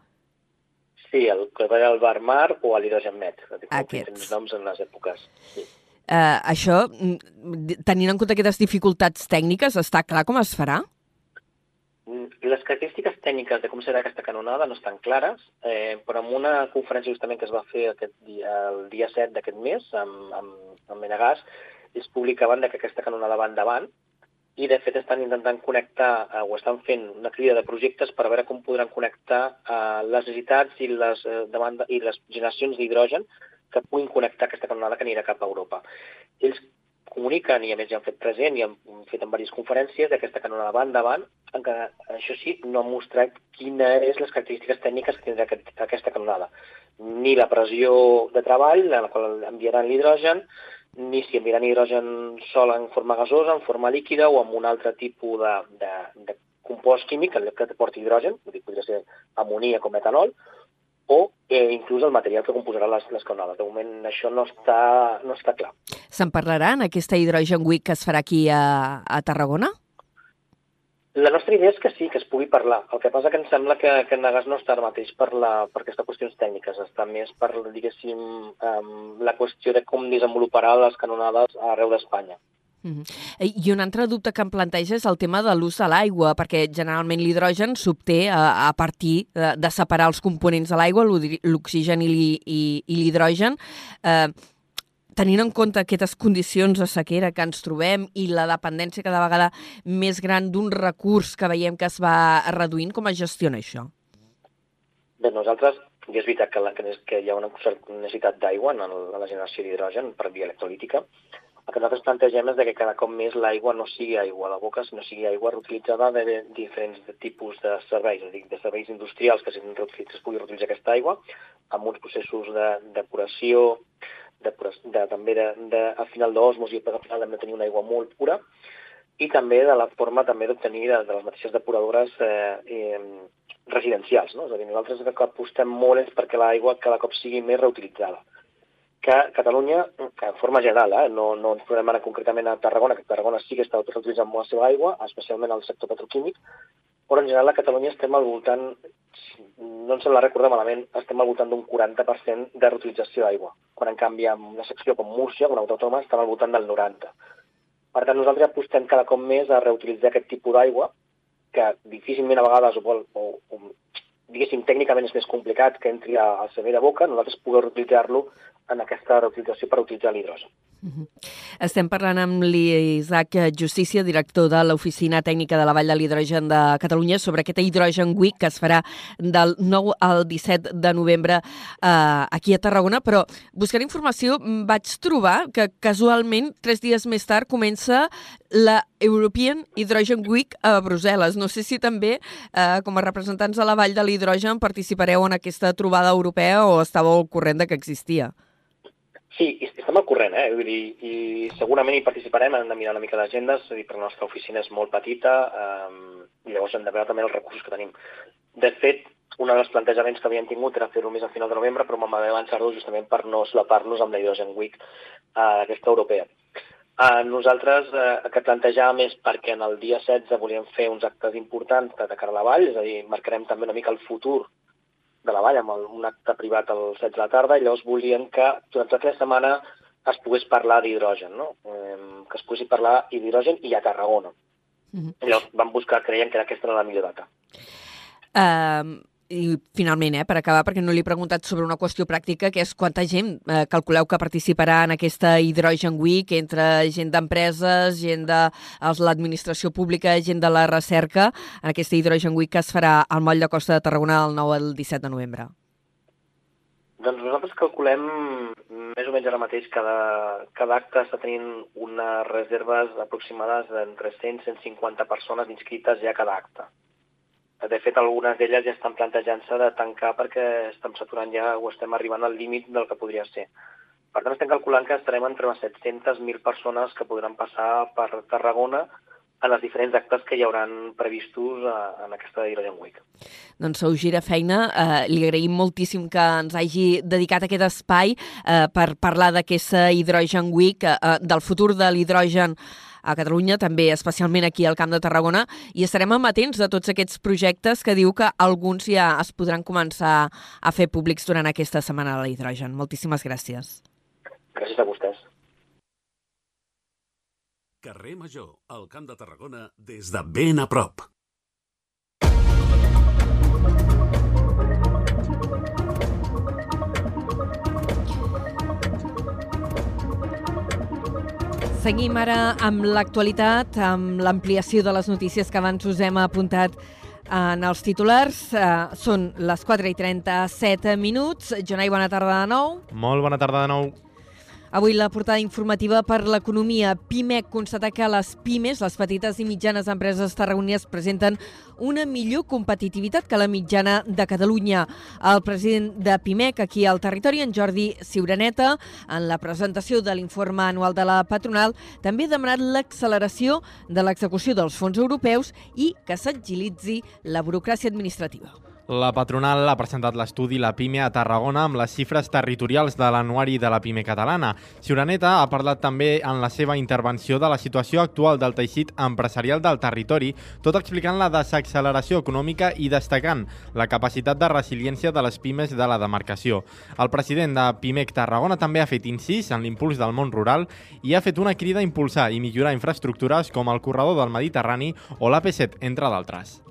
Sí, el que va al Barmar o a l'hidrogen met. Aquests. noms en les èpoques. Sí. Eh, això, mm, tenint en compte aquestes dificultats tècniques, està clar com es farà? Mm, les característiques tècniques de com serà aquesta canonada no estan clares, eh, però en una conferència justament que es va fer aquest dia, el dia 7 d'aquest mes amb, amb, amb Menegas, es publicaven que aquesta canonada va endavant i de fet estan intentant connectar eh, o estan fent una crida de projectes per veure com podran connectar eh, les necessitats i les, eh, demanda, i les generacions d'hidrogen que puguin connectar aquesta canonada que anirà cap a Europa. Ells comuniquen, i a més ja han fet present i han fet en diverses conferències, d'aquesta canonada va endavant, que això sí, no han mostrat quines és les característiques tècniques que tindrà aquest, aquesta canonada. Ni la pressió de treball, en la qual enviaran l'hidrogen, ni si enviaran hidrogen sol en forma gasosa, en forma líquida o amb un altre tipus de, de, de compost químic que porti hidrogen, dir, podria ser amoníac o metanol, o eh, inclús el material que composarà les, les canonades. De moment això no està, no està clar. Se'n parlarà en aquesta Hydrogen Week que es farà aquí a, a Tarragona? La nostra idea és que sí, que es pugui parlar. El que passa que em sembla que, que Negas no està ara mateix per, la, per aquestes qüestions tècniques, està més per, diguéssim, um, la qüestió de com desenvoluparà les canonades arreu d'Espanya. Mm. I un altre dubte que em planteja és el tema de l'ús de l'aigua, perquè generalment l'hidrogen s'obté a, a partir de, de separar els components de l'aigua, l'oxigen i l'hidrogen. Eh, tenint en compte aquestes condicions de sequera que ens trobem i la dependència cada vegada més gran d'un recurs que veiem que es va reduint, com es gestiona això? Bé, nosaltres, i és veritat que, la, que hi ha una necessitat d'aigua en, en la generació d'hidrogen per via electrolítica, el que nosaltres plantegem és que cada cop més l'aigua no sigui aigua a la boca, sinó sigui aigua reutilitzada de diferents tipus de serveis, és a dir, de serveis industrials que es pugui reutilitzar aquesta aigua, amb uns processos de depuració, de, de, també de, de, a final d'osmos i al final hem de tenir una aigua molt pura, i també de la forma també d'obtenir de, de les mateixes depuradores eh, eh, residencials. No? És a dir, nosaltres que apostem molt és perquè l'aigua cada cop sigui més reutilitzada que Catalunya, que en forma general, eh, no, no ens podem anar concretament a Tarragona, que Tarragona sí que està utilitzant molt la seva aigua, especialment al sector petroquímic, però en general a Catalunya estem al voltant, no ens la recordar malament, estem al voltant d'un 40% de reutilització d'aigua, quan en canvi en una secció com Múrcia, una autònoma, estem al voltant del 90%. Per tant, nosaltres apostem cada cop més a reutilitzar aquest tipus d'aigua, que difícilment a vegades o, vol, o, o diguéssim, tècnicament és més complicat que entri al servei de boca, nosaltres puguem reutilitzar-lo en aquesta reutilització per utilitzar l'hidrogen. Estem parlant amb l'Isaac Justícia, director de l'Oficina Tècnica de la Vall de l'Hidrogen de Catalunya, sobre aquesta Hydrogen Week que es farà del 9 al 17 de novembre eh, aquí a Tarragona, però buscant informació vaig trobar que casualment, tres dies més tard, comença la European Hydrogen Week a Brussel·les. No sé si també, eh, com a representants de la Vall de l'Hidrogen, participareu en aquesta trobada europea o estàveu al corrent de que existia. Sí, estem al corrent, eh? Vull dir, i segurament hi participarem, hem de mirar una mica d'agendes, és a dir, perquè la nostra oficina és molt petita, eh, i llavors hem de veure també els recursos que tenim. De fet, un dels plantejaments que havíem tingut era fer-ho més a final de novembre, però vam haver d'avançar-ho justament per no solapar-nos amb la Hydrogen Week eh, aquesta europea. Eh, nosaltres eh, que plantejàvem és perquè en el dia 16 volíem fer uns actes importants de cara a la vall, és a dir, marcarem també una mica el futur de la Vall, amb el, un acte privat al 7 de la tarda, i llavors volien que durant tota la setmana es pogués parlar d'hidrogen, no? eh, que es pogués parlar d'hidrogen i a Tarragona. -huh. I llavors vam buscar, creien que aquesta era la millor data. Uh, i finalment, eh, per acabar, perquè no li he preguntat sobre una qüestió pràctica, que és quanta gent eh, calculeu que participarà en aquesta Hydrogen Week, entre gent d'empreses, gent de l'administració pública, gent de la recerca, en aquesta Hydrogen Week que es farà al moll de Costa de Tarragona el 9 al 17 de novembre? Doncs nosaltres calculem més o menys ara mateix cada, cada acte està tenint unes reserves aproximades d'entre 100 i 150 persones inscrites ja cada acte. De fet, algunes d'elles ja estan plantejant-se de tancar perquè estem saturant ja o estem arribant al límit del que podria ser. Per tant, estem calculant que estarem entre les 700.000 persones que podran passar per Tarragona en els diferents actes que hi hauran previstos eh, en aquesta Hydrogen Week. Doncs sou gira feina. Eh, li agraïm moltíssim que ens hagi dedicat aquest espai eh, per parlar d'aquesta Hydrogen Week, eh, del futur de l'hidrogen a Catalunya, també especialment aquí al Camp de Tarragona, i estarem amatents de tots aquests projectes que diu que alguns ja es podran començar a fer públics durant aquesta setmana de l'hidrogen. Moltíssimes gràcies. Gràcies a vostès. Carrer Major, al Camp de Tarragona, des de ben a prop. Seguim ara amb l'actualitat, amb l'ampliació de les notícies que abans us hem apuntat en els titulars. Uh, són les 4 i 37 minuts. Jonai, bona tarda de nou. Molt bona tarda de nou. Avui la portada informativa per l'economia. PIMEC constata que les pimes, les petites i mitjanes empreses tarragonines, presenten una millor competitivitat que la mitjana de Catalunya. El president de PIMEC, aquí al territori, en Jordi Ciuraneta, en la presentació de l'informe anual de la patronal, també ha demanat l'acceleració de l'execució dels fons europeus i que s'agilitzi la burocràcia administrativa. La patronal ha presentat l'estudi La Pime a Tarragona amb les xifres territorials de l'anuari de la Pime catalana. Ciuraneta ha parlat també en la seva intervenció de la situació actual del teixit empresarial del territori, tot explicant la desacceleració econòmica i destacant la capacitat de resiliència de les pimes de la demarcació. El president de Pimec Tarragona també ha fet incís en l'impuls del món rural i ha fet una crida a impulsar i millorar infraestructures com el corredor del Mediterrani o l'AP7, entre d'altres.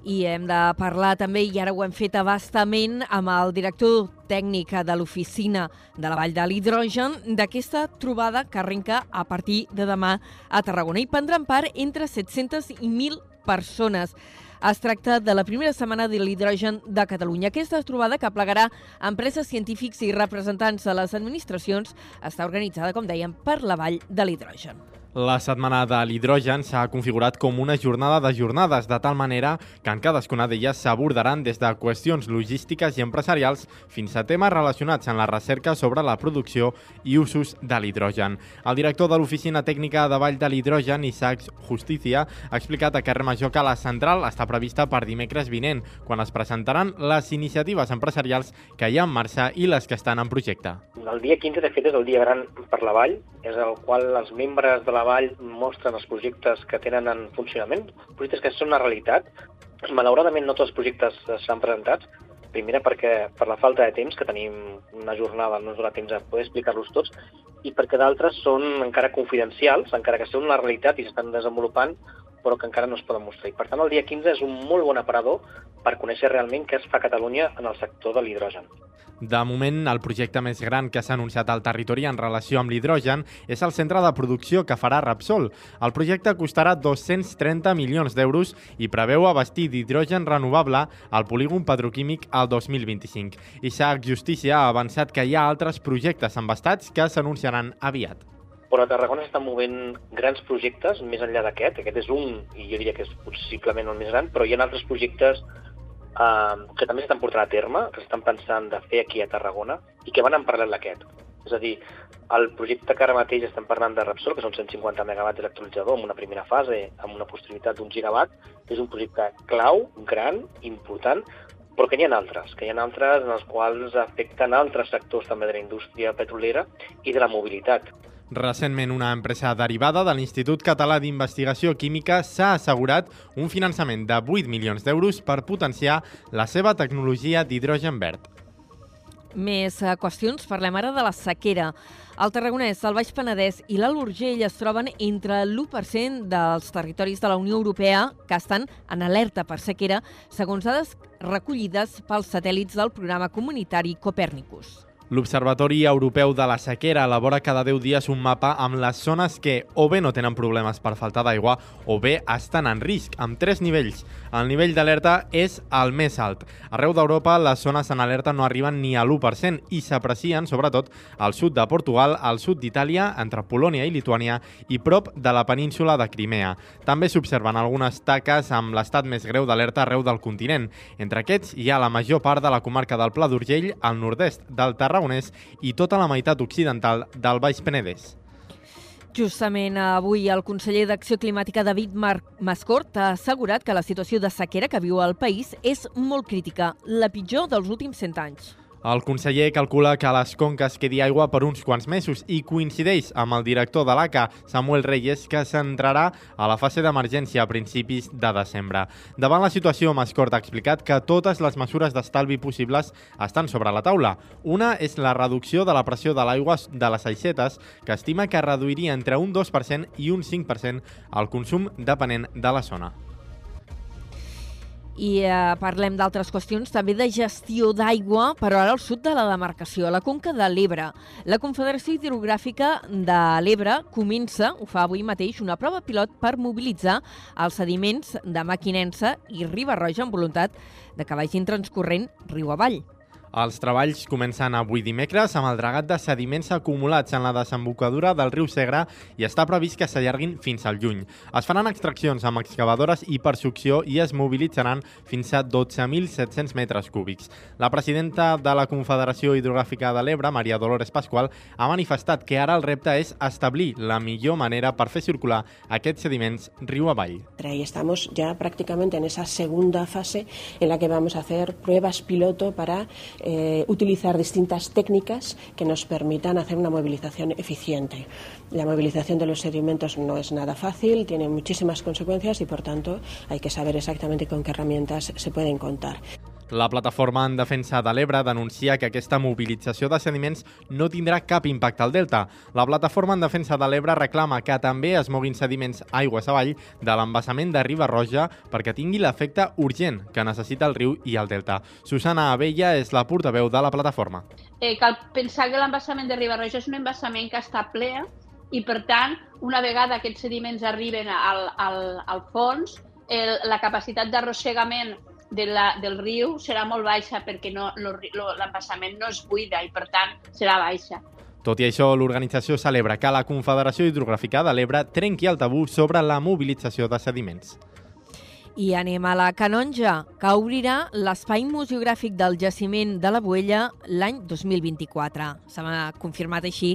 I hem de parlar també, i ara ho hem fet abastament, amb el director tècnic de l'oficina de la Vall de l'Hidrogen, d'aquesta trobada que arrenca a partir de demà a Tarragona. I prendran part entre 700 i 1.000 persones. Es tracta de la primera setmana de l'hidrogen de Catalunya. Aquesta trobada, que plegarà empreses científics i representants de les administracions, està organitzada, com dèiem, per la Vall de l'Hidrogen. La setmana de l'hidrogen s'ha configurat com una jornada de jornades, de tal manera que en cadascuna d'elles s'abordaran des de qüestions logístiques i empresarials fins a temes relacionats amb la recerca sobre la producció i usos de l'hidrogen. El director de l'Oficina Tècnica de Vall de l'Hidrogen, Isaac Justicia, ha explicat a Carrer Major que la central està prevista per dimecres vinent, quan es presentaran les iniciatives empresarials que hi ha en marxa i les que estan en projecte. El dia 15, de fet, és el dia gran per la Vall, és el qual els membres de la Vall mostren els projectes que tenen en funcionament, projectes que són una realitat. Malauradament no tots els projectes s'han presentat, primera perquè per la falta de temps, que tenim una jornada, no ens dona temps a poder explicar-los tots, i perquè d'altres són encara confidencials, encara que són una realitat i s'estan desenvolupant, però que encara no es poden mostrar. I per tant, el dia 15 és un molt bon aparador per conèixer realment què es fa a Catalunya en el sector de l'hidrogen. De moment, el projecte més gran que s'ha anunciat al territori en relació amb l'hidrogen és el centre de producció que farà Repsol. El projecte costarà 230 milions d'euros i preveu abastir d'hidrogen renovable al polígon petroquímic al 2025. Isaac Justícia ha avançat que hi ha altres projectes embastats que s'anunciaran aviat però a Tarragona s'estan movent grans projectes més enllà d'aquest. Aquest és un, i jo diria que és possiblement el més gran, però hi ha altres projectes eh, que també s'estan portant a terme, que s'estan pensant de fer aquí a Tarragona i que van en paral·lel d'aquest. És a dir, el projecte que ara mateix estem parlant de Repsol, que són 150 megawatts d'electrolitzador en una primera fase, amb una posterioritat d'un gigawatt, és un projecte clau, gran, important, però que n'hi ha altres, que hi ha altres en els quals afecten altres sectors també de la indústria petrolera i de la mobilitat. Recentment, una empresa derivada de l'Institut Català d'Investigació Química s'ha assegurat un finançament de 8 milions d'euros per potenciar la seva tecnologia d'hidrogen verd. Més eh, qüestions, parlem ara de la sequera. El Tarragonès, el Baix Penedès i l'Alt Urgell es troben entre l'1% dels territoris de la Unió Europea que estan en alerta per sequera, segons dades recollides pels satèl·lits del programa comunitari Copernicus. L'Observatori Europeu de la Sequera elabora cada 10 dies un mapa amb les zones que o bé no tenen problemes per falta d'aigua o bé estan en risc, amb tres nivells. El nivell d'alerta és el més alt. Arreu d'Europa, les zones en alerta no arriben ni a l'1% i s'aprecien, sobretot, al sud de Portugal, al sud d'Itàlia, entre Polònia i Lituània i prop de la península de Crimea. També s'observen algunes taques amb l'estat més greu d'alerta arreu del continent. Entre aquests hi ha la major part de la comarca del Pla d'Urgell, al nord-est del Tarragona Tarragonès i tota la meitat occidental del Baix Penedès. Justament avui el conseller d'Acció Climàtica David Mar Mascort ha assegurat que la situació de sequera que viu el país és molt crítica, la pitjor dels últims 100 anys. El conseller calcula que a les conques quedi aigua per uns quants mesos i coincideix amb el director de l'ACA, Samuel Reyes, que s'entrarà a la fase d'emergència a principis de desembre. Davant la situació, Mascort ha explicat que totes les mesures d'estalvi possibles estan sobre la taula. Una és la reducció de la pressió de l'aigua de les aixetes, que estima que reduiria entre un 2% i un 5% el consum depenent de la zona. I eh, parlem d'altres qüestions, també de gestió d'aigua, però ara al sud de la demarcació, a la conca de l'Ebre. La Confederació Hidrogràfica de l'Ebre comença, ho fa avui mateix, una prova pilot per mobilitzar els sediments de Maquinensa i Riba Roja amb voluntat de que vagin transcorrent riu avall. Els treballs comencen avui dimecres amb el dragat de sediments acumulats en la desembocadura del riu Segre i està previst que s'allarguin fins al juny. Es faran extraccions amb excavadores i per succió i es mobilitzaran fins a 12.700 metres cúbics. La presidenta de la Confederació Hidrogràfica de l'Ebre, Maria Dolores Pasqual, ha manifestat que ara el repte és establir la millor manera per fer circular aquests sediments riu avall. Y estamos ya prácticamente en esa segunda fase en la que vamos a hacer pruebas piloto para eh, utilizar distintas técnicas que nos permitan hacer una movilización eficiente. La movilización de los sedimentos no es nada fácil, tiene muchísimas consecuencias y, por tanto, hay que saber exactamente con qué herramientas se pueden contar. La plataforma en defensa de l'Ebre denuncia que aquesta mobilització de sediments no tindrà cap impacte al delta. La plataforma en defensa de l'Ebre reclama que també es moguin sediments aigües avall de l'embassament de Riba Roja perquè tingui l'efecte urgent que necessita el riu i el delta. Susana Abella és la portaveu de la plataforma. Eh, cal pensar que l'embassament de Riba Roja és un embassament que està ple i, per tant, una vegada aquests sediments arriben al, al, al fons, el, la capacitat d'arrossegament de la, del riu serà molt baixa perquè no, l'embassament no es buida i, per tant, serà baixa. Tot i això, l'organització celebra que la Confederació Hidrogràfica de l'Ebre trenqui el tabú sobre la mobilització de sediments. I anem a la Canonja, que obrirà l'espai museogràfic del jaciment de la Buella l'any 2024. S'ha confirmat així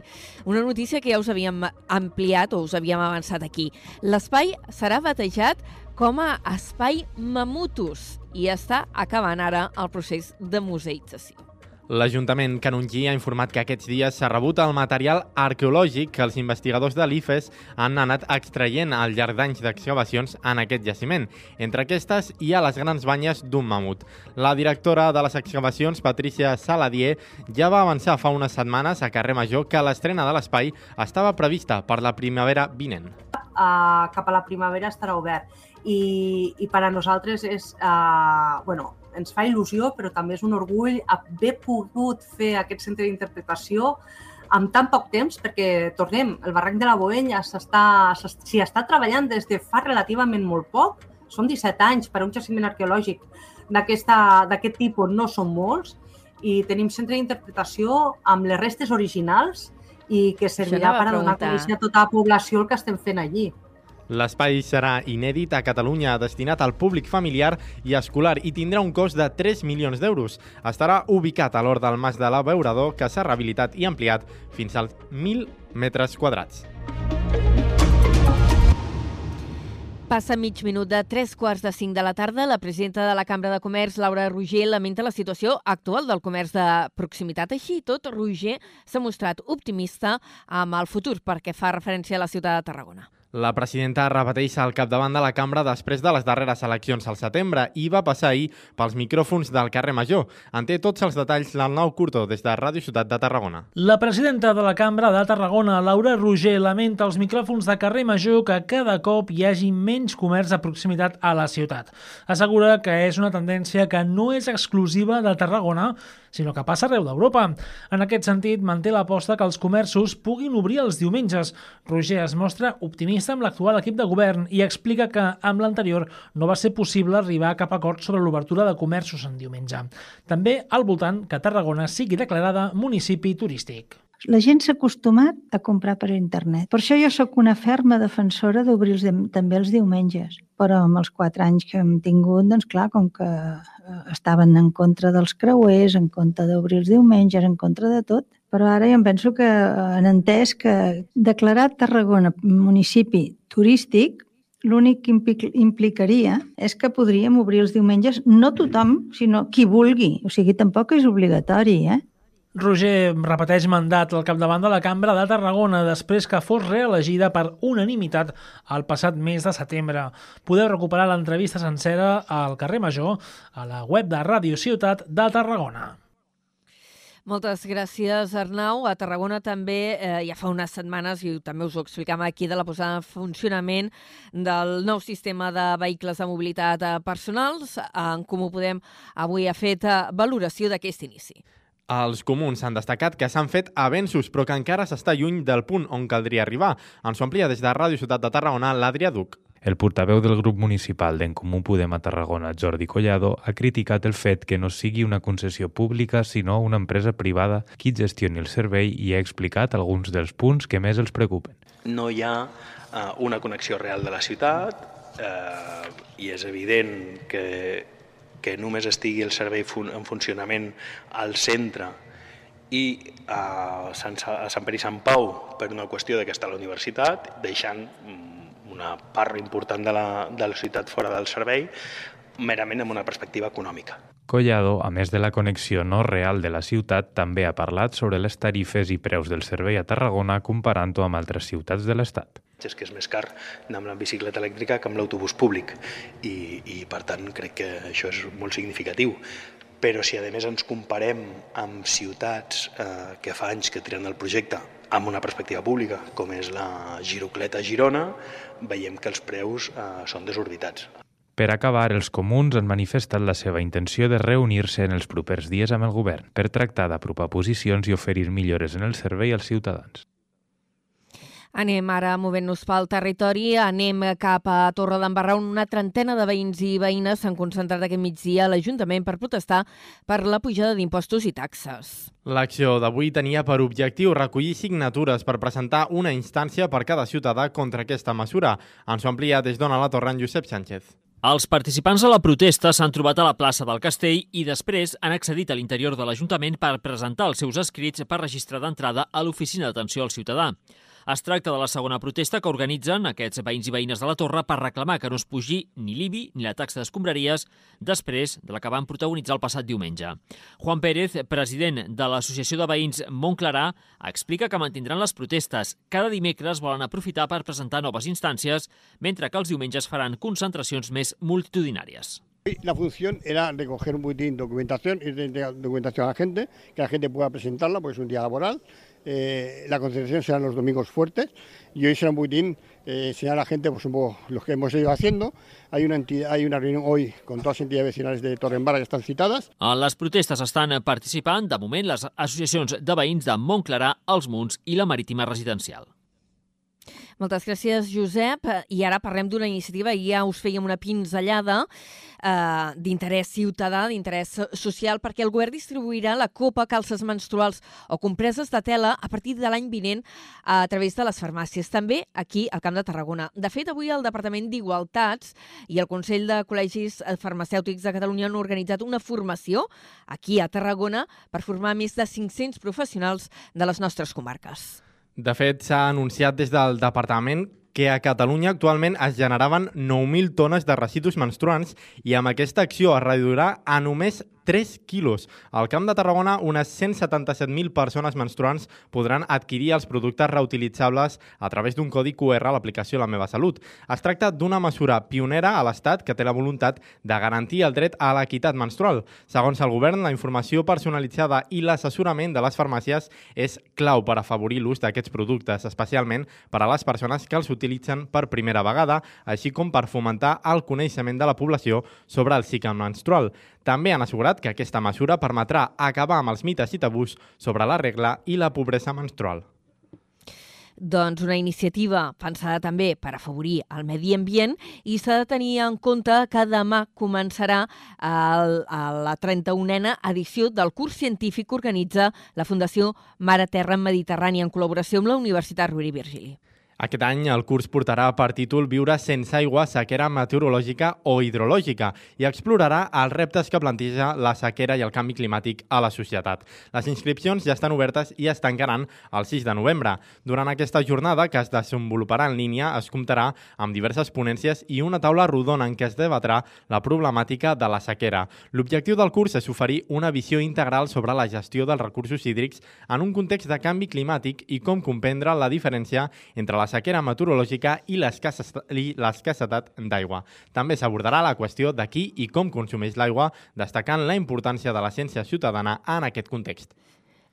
una notícia que ja us havíem ampliat o us havíem avançat aquí. L'espai serà batejat com a Espai Mamutus i està acabant ara el procés de museïtzació. L'Ajuntament canongí ha informat que aquests dies s'ha rebut el material arqueològic que els investigadors de l'IFES han anat extraient al llarg d'anys d'excavacions en aquest jaciment. Entre aquestes hi ha les grans banyes d'un mamut. La directora de les excavacions, Patricia Saladier, ja va avançar fa unes setmanes a Carrer Major que l'estrena de l'espai estava prevista per la primavera vinent. Uh, cap a la primavera estarà obert i, i per a nosaltres és, uh, bueno, ens fa il·lusió, però també és un orgull haver pogut fer aquest centre d'interpretació amb tan poc temps, perquè, tornem, el barranc de la Boenya s'hi està treballant des de fa relativament molt poc, són 17 anys per a un jaciment arqueològic d'aquest tipus, no són molts, i tenim centre d'interpretació amb les restes originals i que servirà per a donar a conèixer a tota la població el que estem fent allí. L'espai serà inèdit a Catalunya, destinat al públic familiar i escolar i tindrà un cost de 3 milions d'euros. Estarà ubicat a l'hort del Mas de l'Abeurador, que s'ha rehabilitat i ampliat fins als 1.000 metres quadrats. Passa mig minut de tres quarts de cinc de la tarda. La presidenta de la Cambra de Comerç, Laura Roger, lamenta la situació actual del comerç de proximitat. Així tot, Roger s'ha mostrat optimista amb el futur perquè fa referència a la ciutat de Tarragona. La presidenta repeteix al capdavant de la cambra després de les darreres eleccions al setembre i va passar ahir pels micròfons del carrer Major. En té tots els detalls l'Arnau Curto des de Ràdio Ciutat de Tarragona. La presidenta de la cambra de Tarragona, Laura Roger, lamenta als micròfons de carrer Major que cada cop hi hagi menys comerç de proximitat a la ciutat. Assegura que és una tendència que no és exclusiva de Tarragona, sinó que passa arreu d'Europa. En aquest sentit, manté l'aposta que els comerços puguin obrir els diumenges. Roger es mostra optimista amb l'actual equip de govern i explica que amb l'anterior no va ser possible arribar a cap acord sobre l'obertura de comerços en diumenge. També al voltant que Tarragona sigui declarada municipi turístic. La gent s'ha acostumat a comprar per internet. Per això jo sóc una ferma defensora d'obrir també els diumenges. Però amb els quatre anys que hem tingut, doncs clar, com que eh, estaven en contra dels creuers, en contra d'obrir els diumenges, en contra de tot, però ara jo em penso que eh, han entès que declarar Tarragona municipi turístic l'únic que implicaria és que podríem obrir els diumenges no tothom, sinó qui vulgui. O sigui, tampoc és obligatori, eh? Roger repeteix mandat al capdavant de la Cambra de Tarragona després que fos reelegida per unanimitat el passat mes de setembre. Podeu recuperar l'entrevista sencera al carrer Major a la web de Ràdio Ciutat de Tarragona. Moltes gràcies, Arnau. A Tarragona també, eh, ja fa unes setmanes, i també us ho explicàvem aquí, de la posada en funcionament del nou sistema de vehicles de mobilitat eh, personals. En Comú Podem avui ha fet eh, valoració d'aquest inici. Els comuns han destacat que s'han fet avenços, però que encara s'està lluny del punt on caldria arribar. Ens ho amplia des de Ràdio Ciutat de Tarragona l'Adrià Duc. El portaveu del grup municipal d'en Comú Podem a Tarragona, Jordi Collado, ha criticat el fet que no sigui una concessió pública, sinó una empresa privada qui gestioni el servei i ha explicat alguns dels punts que més els preocupen. No hi ha eh, una connexió real de la ciutat eh, i és evident que, que només estigui el servei fun en funcionament al centre i a Sant, a Sant Pere i Sant Pau per una qüestió de que està a la universitat, deixant mm, una part important de la, de la ciutat fora del servei, merament amb una perspectiva econòmica. Collado, a més de la connexió no real de la ciutat, també ha parlat sobre les tarifes i preus del servei a Tarragona comparant-ho amb altres ciutats de l'Estat. És que és més car anar amb la bicicleta elèctrica que amb l'autobús públic i, i per tant crec que això és molt significatiu però si a més ens comparem amb ciutats eh, que fa anys que tiren el projecte amb una perspectiva pública, com és la Girocleta Girona, veiem que els preus eh, són desorbitats. Per acabar, els comuns han manifestat la seva intenció de reunir-se en els propers dies amb el govern per tractar d'apropar posicions i oferir millores en el servei als ciutadans. Anem ara movent-nos pel territori, anem cap a Torre d'Embarra on una trentena de veïns i veïnes s'han concentrat aquest migdia a l'Ajuntament per protestar per la pujada d'impostos i taxes. L'acció d'avui tenia per objectiu recollir signatures per presentar una instància per cada ciutadà contra aquesta mesura. Ens ho amplia des d'Ona la Torre en Josep Sánchez. Els participants a la protesta s'han trobat a la plaça del Castell i després han accedit a l'interior de l'Ajuntament per presentar els seus escrits per registrar d'entrada a l'Oficina d'Atenció al Ciutadà. Es tracta de la segona protesta que organitzen aquests veïns i veïnes de la Torre per reclamar que no es pugi ni l'IBI ni la taxa d'escombraries després de la que van protagonitzar el passat diumenge. Juan Pérez, president de l'Associació de Veïns Montclarà, explica que mantindran les protestes. Cada dimecres volen aprofitar per presentar noves instàncies, mentre que els diumenges faran concentracions més multitudinàries. La función era recoger un boletín documentación, ir de documentación a la gente, que la gente pueda presentarla, porque es un día laboral, Eh, la concentración será los domingos fuertes y hoy será un buitín eh, enseñar a la gente pues, un poco lo que hemos ido haciendo. Hay una, entidad, hay una reunión hoy con todas las entidades vecinales de Torrembara que están citadas. En les protestes estan participant, de moment, les associacions de veïns de Montclarà, Els Munts i la Marítima Residencial. Moltes gràcies, Josep. I ara parlem d'una iniciativa, i ja us fèiem una pinzellada eh, d'interès ciutadà, d'interès social, perquè el govern distribuirà la copa calces menstruals o compreses de tela a partir de l'any vinent a través de les farmàcies, també aquí al Camp de Tarragona. De fet, avui el Departament d'Igualtats i el Consell de Col·legis Farmacèutics de Catalunya han organitzat una formació aquí a Tarragona per formar més de 500 professionals de les nostres comarques. De fet, s'ha anunciat des del departament que a Catalunya actualment es generaven 9.000 tones de residus menstruants i amb aquesta acció es reduirà a només 3 quilos. Al Camp de Tarragona, unes 177.000 persones menstruants podran adquirir els productes reutilitzables a través d'un codi QR a l'aplicació La meva salut. Es tracta d'una mesura pionera a l'Estat que té la voluntat de garantir el dret a l'equitat menstrual. Segons el govern, la informació personalitzada i l'assessorament de les farmàcies és clau per afavorir l'ús d'aquests productes, especialment per a les persones que els utilitzen per primera vegada, així com per fomentar el coneixement de la població sobre el cicle menstrual. També han assegurat que aquesta mesura permetrà acabar amb els mites i tabús sobre la regla i la pobresa menstrual. Doncs una iniciativa pensada també per afavorir el medi ambient i s'ha de tenir en compte que demà començarà el, la 31a edició del curs científic que organitza la Fundació Mare Terra Mediterrània en col·laboració amb la Universitat Rovira i Virgili. Aquest any el curs portarà per títol Viure sense aigua, sequera meteorològica o hidrològica i explorarà els reptes que planteja la sequera i el canvi climàtic a la societat. Les inscripcions ja estan obertes i es tancaran el 6 de novembre. Durant aquesta jornada, que es desenvoluparà en línia, es comptarà amb diverses ponències i una taula rodona en què es debatrà la problemàtica de la sequera. L'objectiu del curs és oferir una visió integral sobre la gestió dels recursos hídrics en un context de canvi climàtic i com comprendre la diferència entre la la sequera meteorològica i l'escassetat d'aigua. També s'abordarà la qüestió de qui i com consumeix l'aigua, destacant la importància de la ciència ciutadana en aquest context.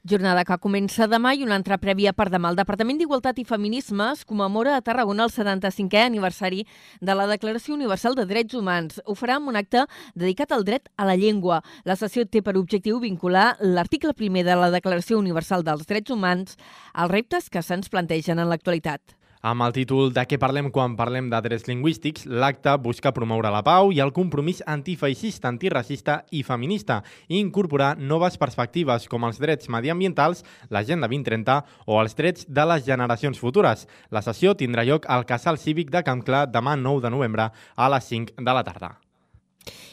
Jornada que comença demà i una altra prèvia per demà. El Departament d'Igualtat i Feminismes commemora a Tarragona el 75è aniversari de la Declaració Universal de Drets Humans. Ho farà amb un acte dedicat al dret a la llengua. La sessió té per objectiu vincular l'article primer de la Declaració Universal dels Drets Humans als reptes que se'ns plantegen en l'actualitat. Amb el títol de què parlem quan parlem de drets lingüístics, l'acte busca promoure la pau i el compromís antifeixista, antiracista i feminista i incorporar noves perspectives com els drets mediambientals, l'Agenda 2030 o els drets de les generacions futures. La sessió tindrà lloc al Casal Cívic de Camp Clar demà 9 de novembre a les 5 de la tarda.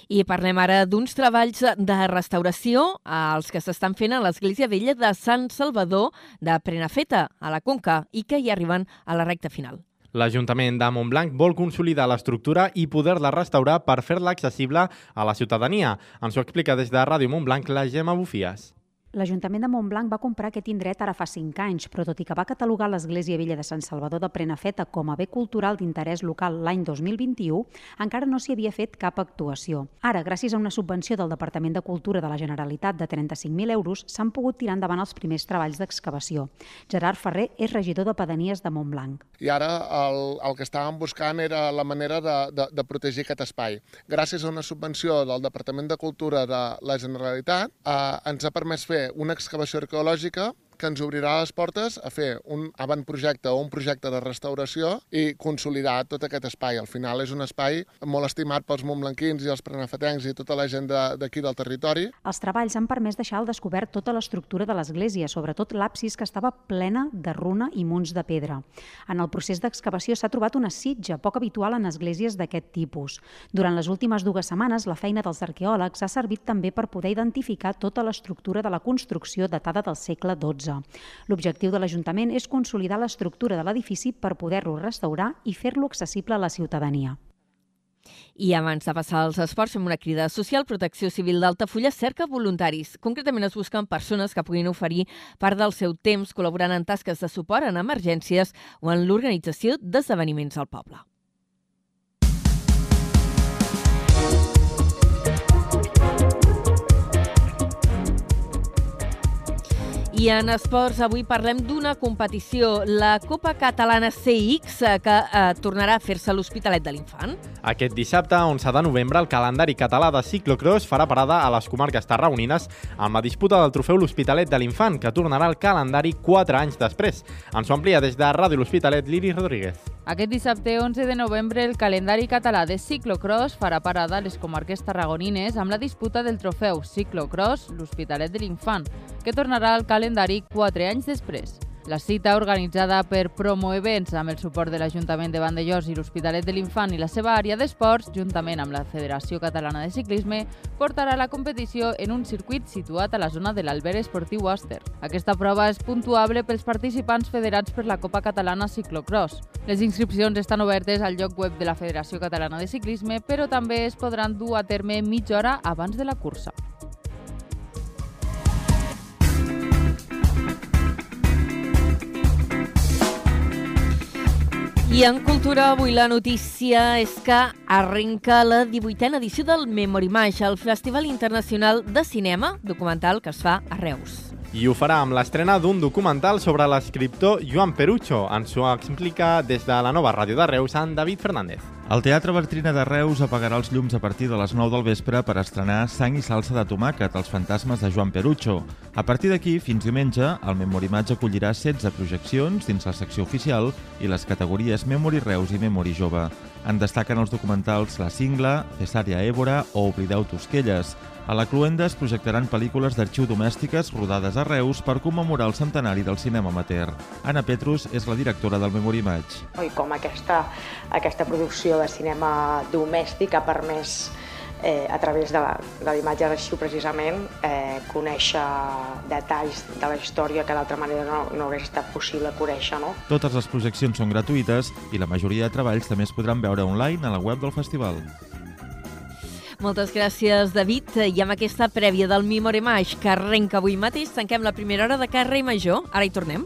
I parlem ara d'uns treballs de restauració als que s'estan fent a l'Església Vella de Sant Salvador de Prenafeta, a la Conca, i que hi arriben a la recta final. L'Ajuntament de Montblanc vol consolidar l'estructura i poder-la restaurar per fer-la accessible a la ciutadania. Ens ho explica des de Ràdio Montblanc la Gemma Bufies. L'Ajuntament de Montblanc va comprar aquest indret ara fa 5 anys, però tot i que va catalogar l'Església Vella de Sant Salvador de Prenafeta com a bé cultural d'interès local l'any 2021, encara no s'hi havia fet cap actuació. Ara, gràcies a una subvenció del Departament de Cultura de la Generalitat de 35.000 euros, s'han pogut tirar endavant els primers treballs d'excavació. Gerard Ferrer és regidor de Pedanies de Montblanc. I ara el, el que estàvem buscant era la manera de, de, de protegir aquest espai. Gràcies a una subvenció del Departament de Cultura de la Generalitat, eh, ens ha permès fer una excavació arqueològica que ens obrirà les portes a fer un avantprojecte o un projecte de restauració i consolidar tot aquest espai. Al final és un espai molt estimat pels montblanquins i els prenafetencs i tota la gent d'aquí de, del territori. Els treballs han permès deixar al descobert tota l'estructura de l'església, sobretot l'absis que estava plena de runa i munts de pedra. En el procés d'excavació s'ha trobat una sitja poc habitual en esglésies d'aquest tipus. Durant les últimes dues setmanes, la feina dels arqueòlegs ha servit també per poder identificar tota l'estructura de la construcció datada del segle XII. L'objectiu de l'Ajuntament és consolidar l'estructura de l'edifici per poder-lo restaurar i fer-lo accessible a la ciutadania. I abans de passar als esports, fem una crida social. Protecció Civil d'Altafulla cerca voluntaris. Concretament es busquen persones que puguin oferir part del seu temps col·laborant en tasques de suport en emergències o en l'organització d'esdeveniments al poble. I en esports avui parlem d'una competició, la Copa Catalana CX, eh, que eh, tornarà a fer-se a l'Hospitalet de l'Infant. Aquest dissabte, 11 de novembre, el calendari català de ciclocross farà parada a les comarques tarragonines amb la disputa del trofeu l'Hospitalet de l'Infant, que tornarà al calendari 4 anys després. Ens ho amplia des de Ràdio L'Hospitalet, Lili Rodríguez. Aquest dissabte 11 de novembre el calendari català de ciclocross farà parada a les comarques tarragonines amb la disputa del trofeu Ciclocross l'Hospitalet de l'Infant, que tornarà al calendari 4 anys després. La cita, organitzada per Promo Events amb el suport de l'Ajuntament de Vandellós i l'Hospitalet de l'Infant i la seva àrea d'esports, juntament amb la Federació Catalana de Ciclisme, portarà la competició en un circuit situat a la zona de l'Alber Esportiu Oster. Aquesta prova és puntuable pels participants federats per la Copa Catalana Ciclocross. Les inscripcions estan obertes al lloc web de la Federació Catalana de Ciclisme, però també es podran dur a terme mitja hora abans de la cursa. I en cultura, avui la notícia és que arrenca la 18a edició del Memory Mash, el Festival Internacional de Cinema documental que es fa a Reus. I ho farà amb l'estrena d'un documental sobre l'escriptor Joan Perucho. Ens ho explica des de la nova ràdio de Reus, en David Fernández. El Teatre Bertrina de Reus apagarà els llums a partir de les 9 del vespre per estrenar Sang i salsa de tomàquet, els fantasmes de Joan Perucho. A partir d'aquí, fins diumenge, el Memorimatge acollirà 16 projeccions dins la secció oficial i les categories Memory Reus i Memory Jove. En destaquen els documentals La Cingla, Cesària Évora o Oblideu Tosquelles. A la Cluenda es projectaran pel·lícules d'arxiu domèstiques rodades a Reus per commemorar el centenari del cinema amateur. Anna Petrus és la directora del Memory Match. I com aquesta, aquesta producció de cinema domèstic ha permès eh, a través de l'imatge d'arxiu precisament eh, conèixer detalls de la història que d'altra manera no, no hagués estat possible conèixer. No? Totes les projeccions són gratuïtes i la majoria de treballs també es podran veure online a la web del festival. Moltes gràcies, David. I amb aquesta prèvia del Memory Mash que arrenca avui mateix, tanquem la primera hora de Carrer Major. Ara hi tornem.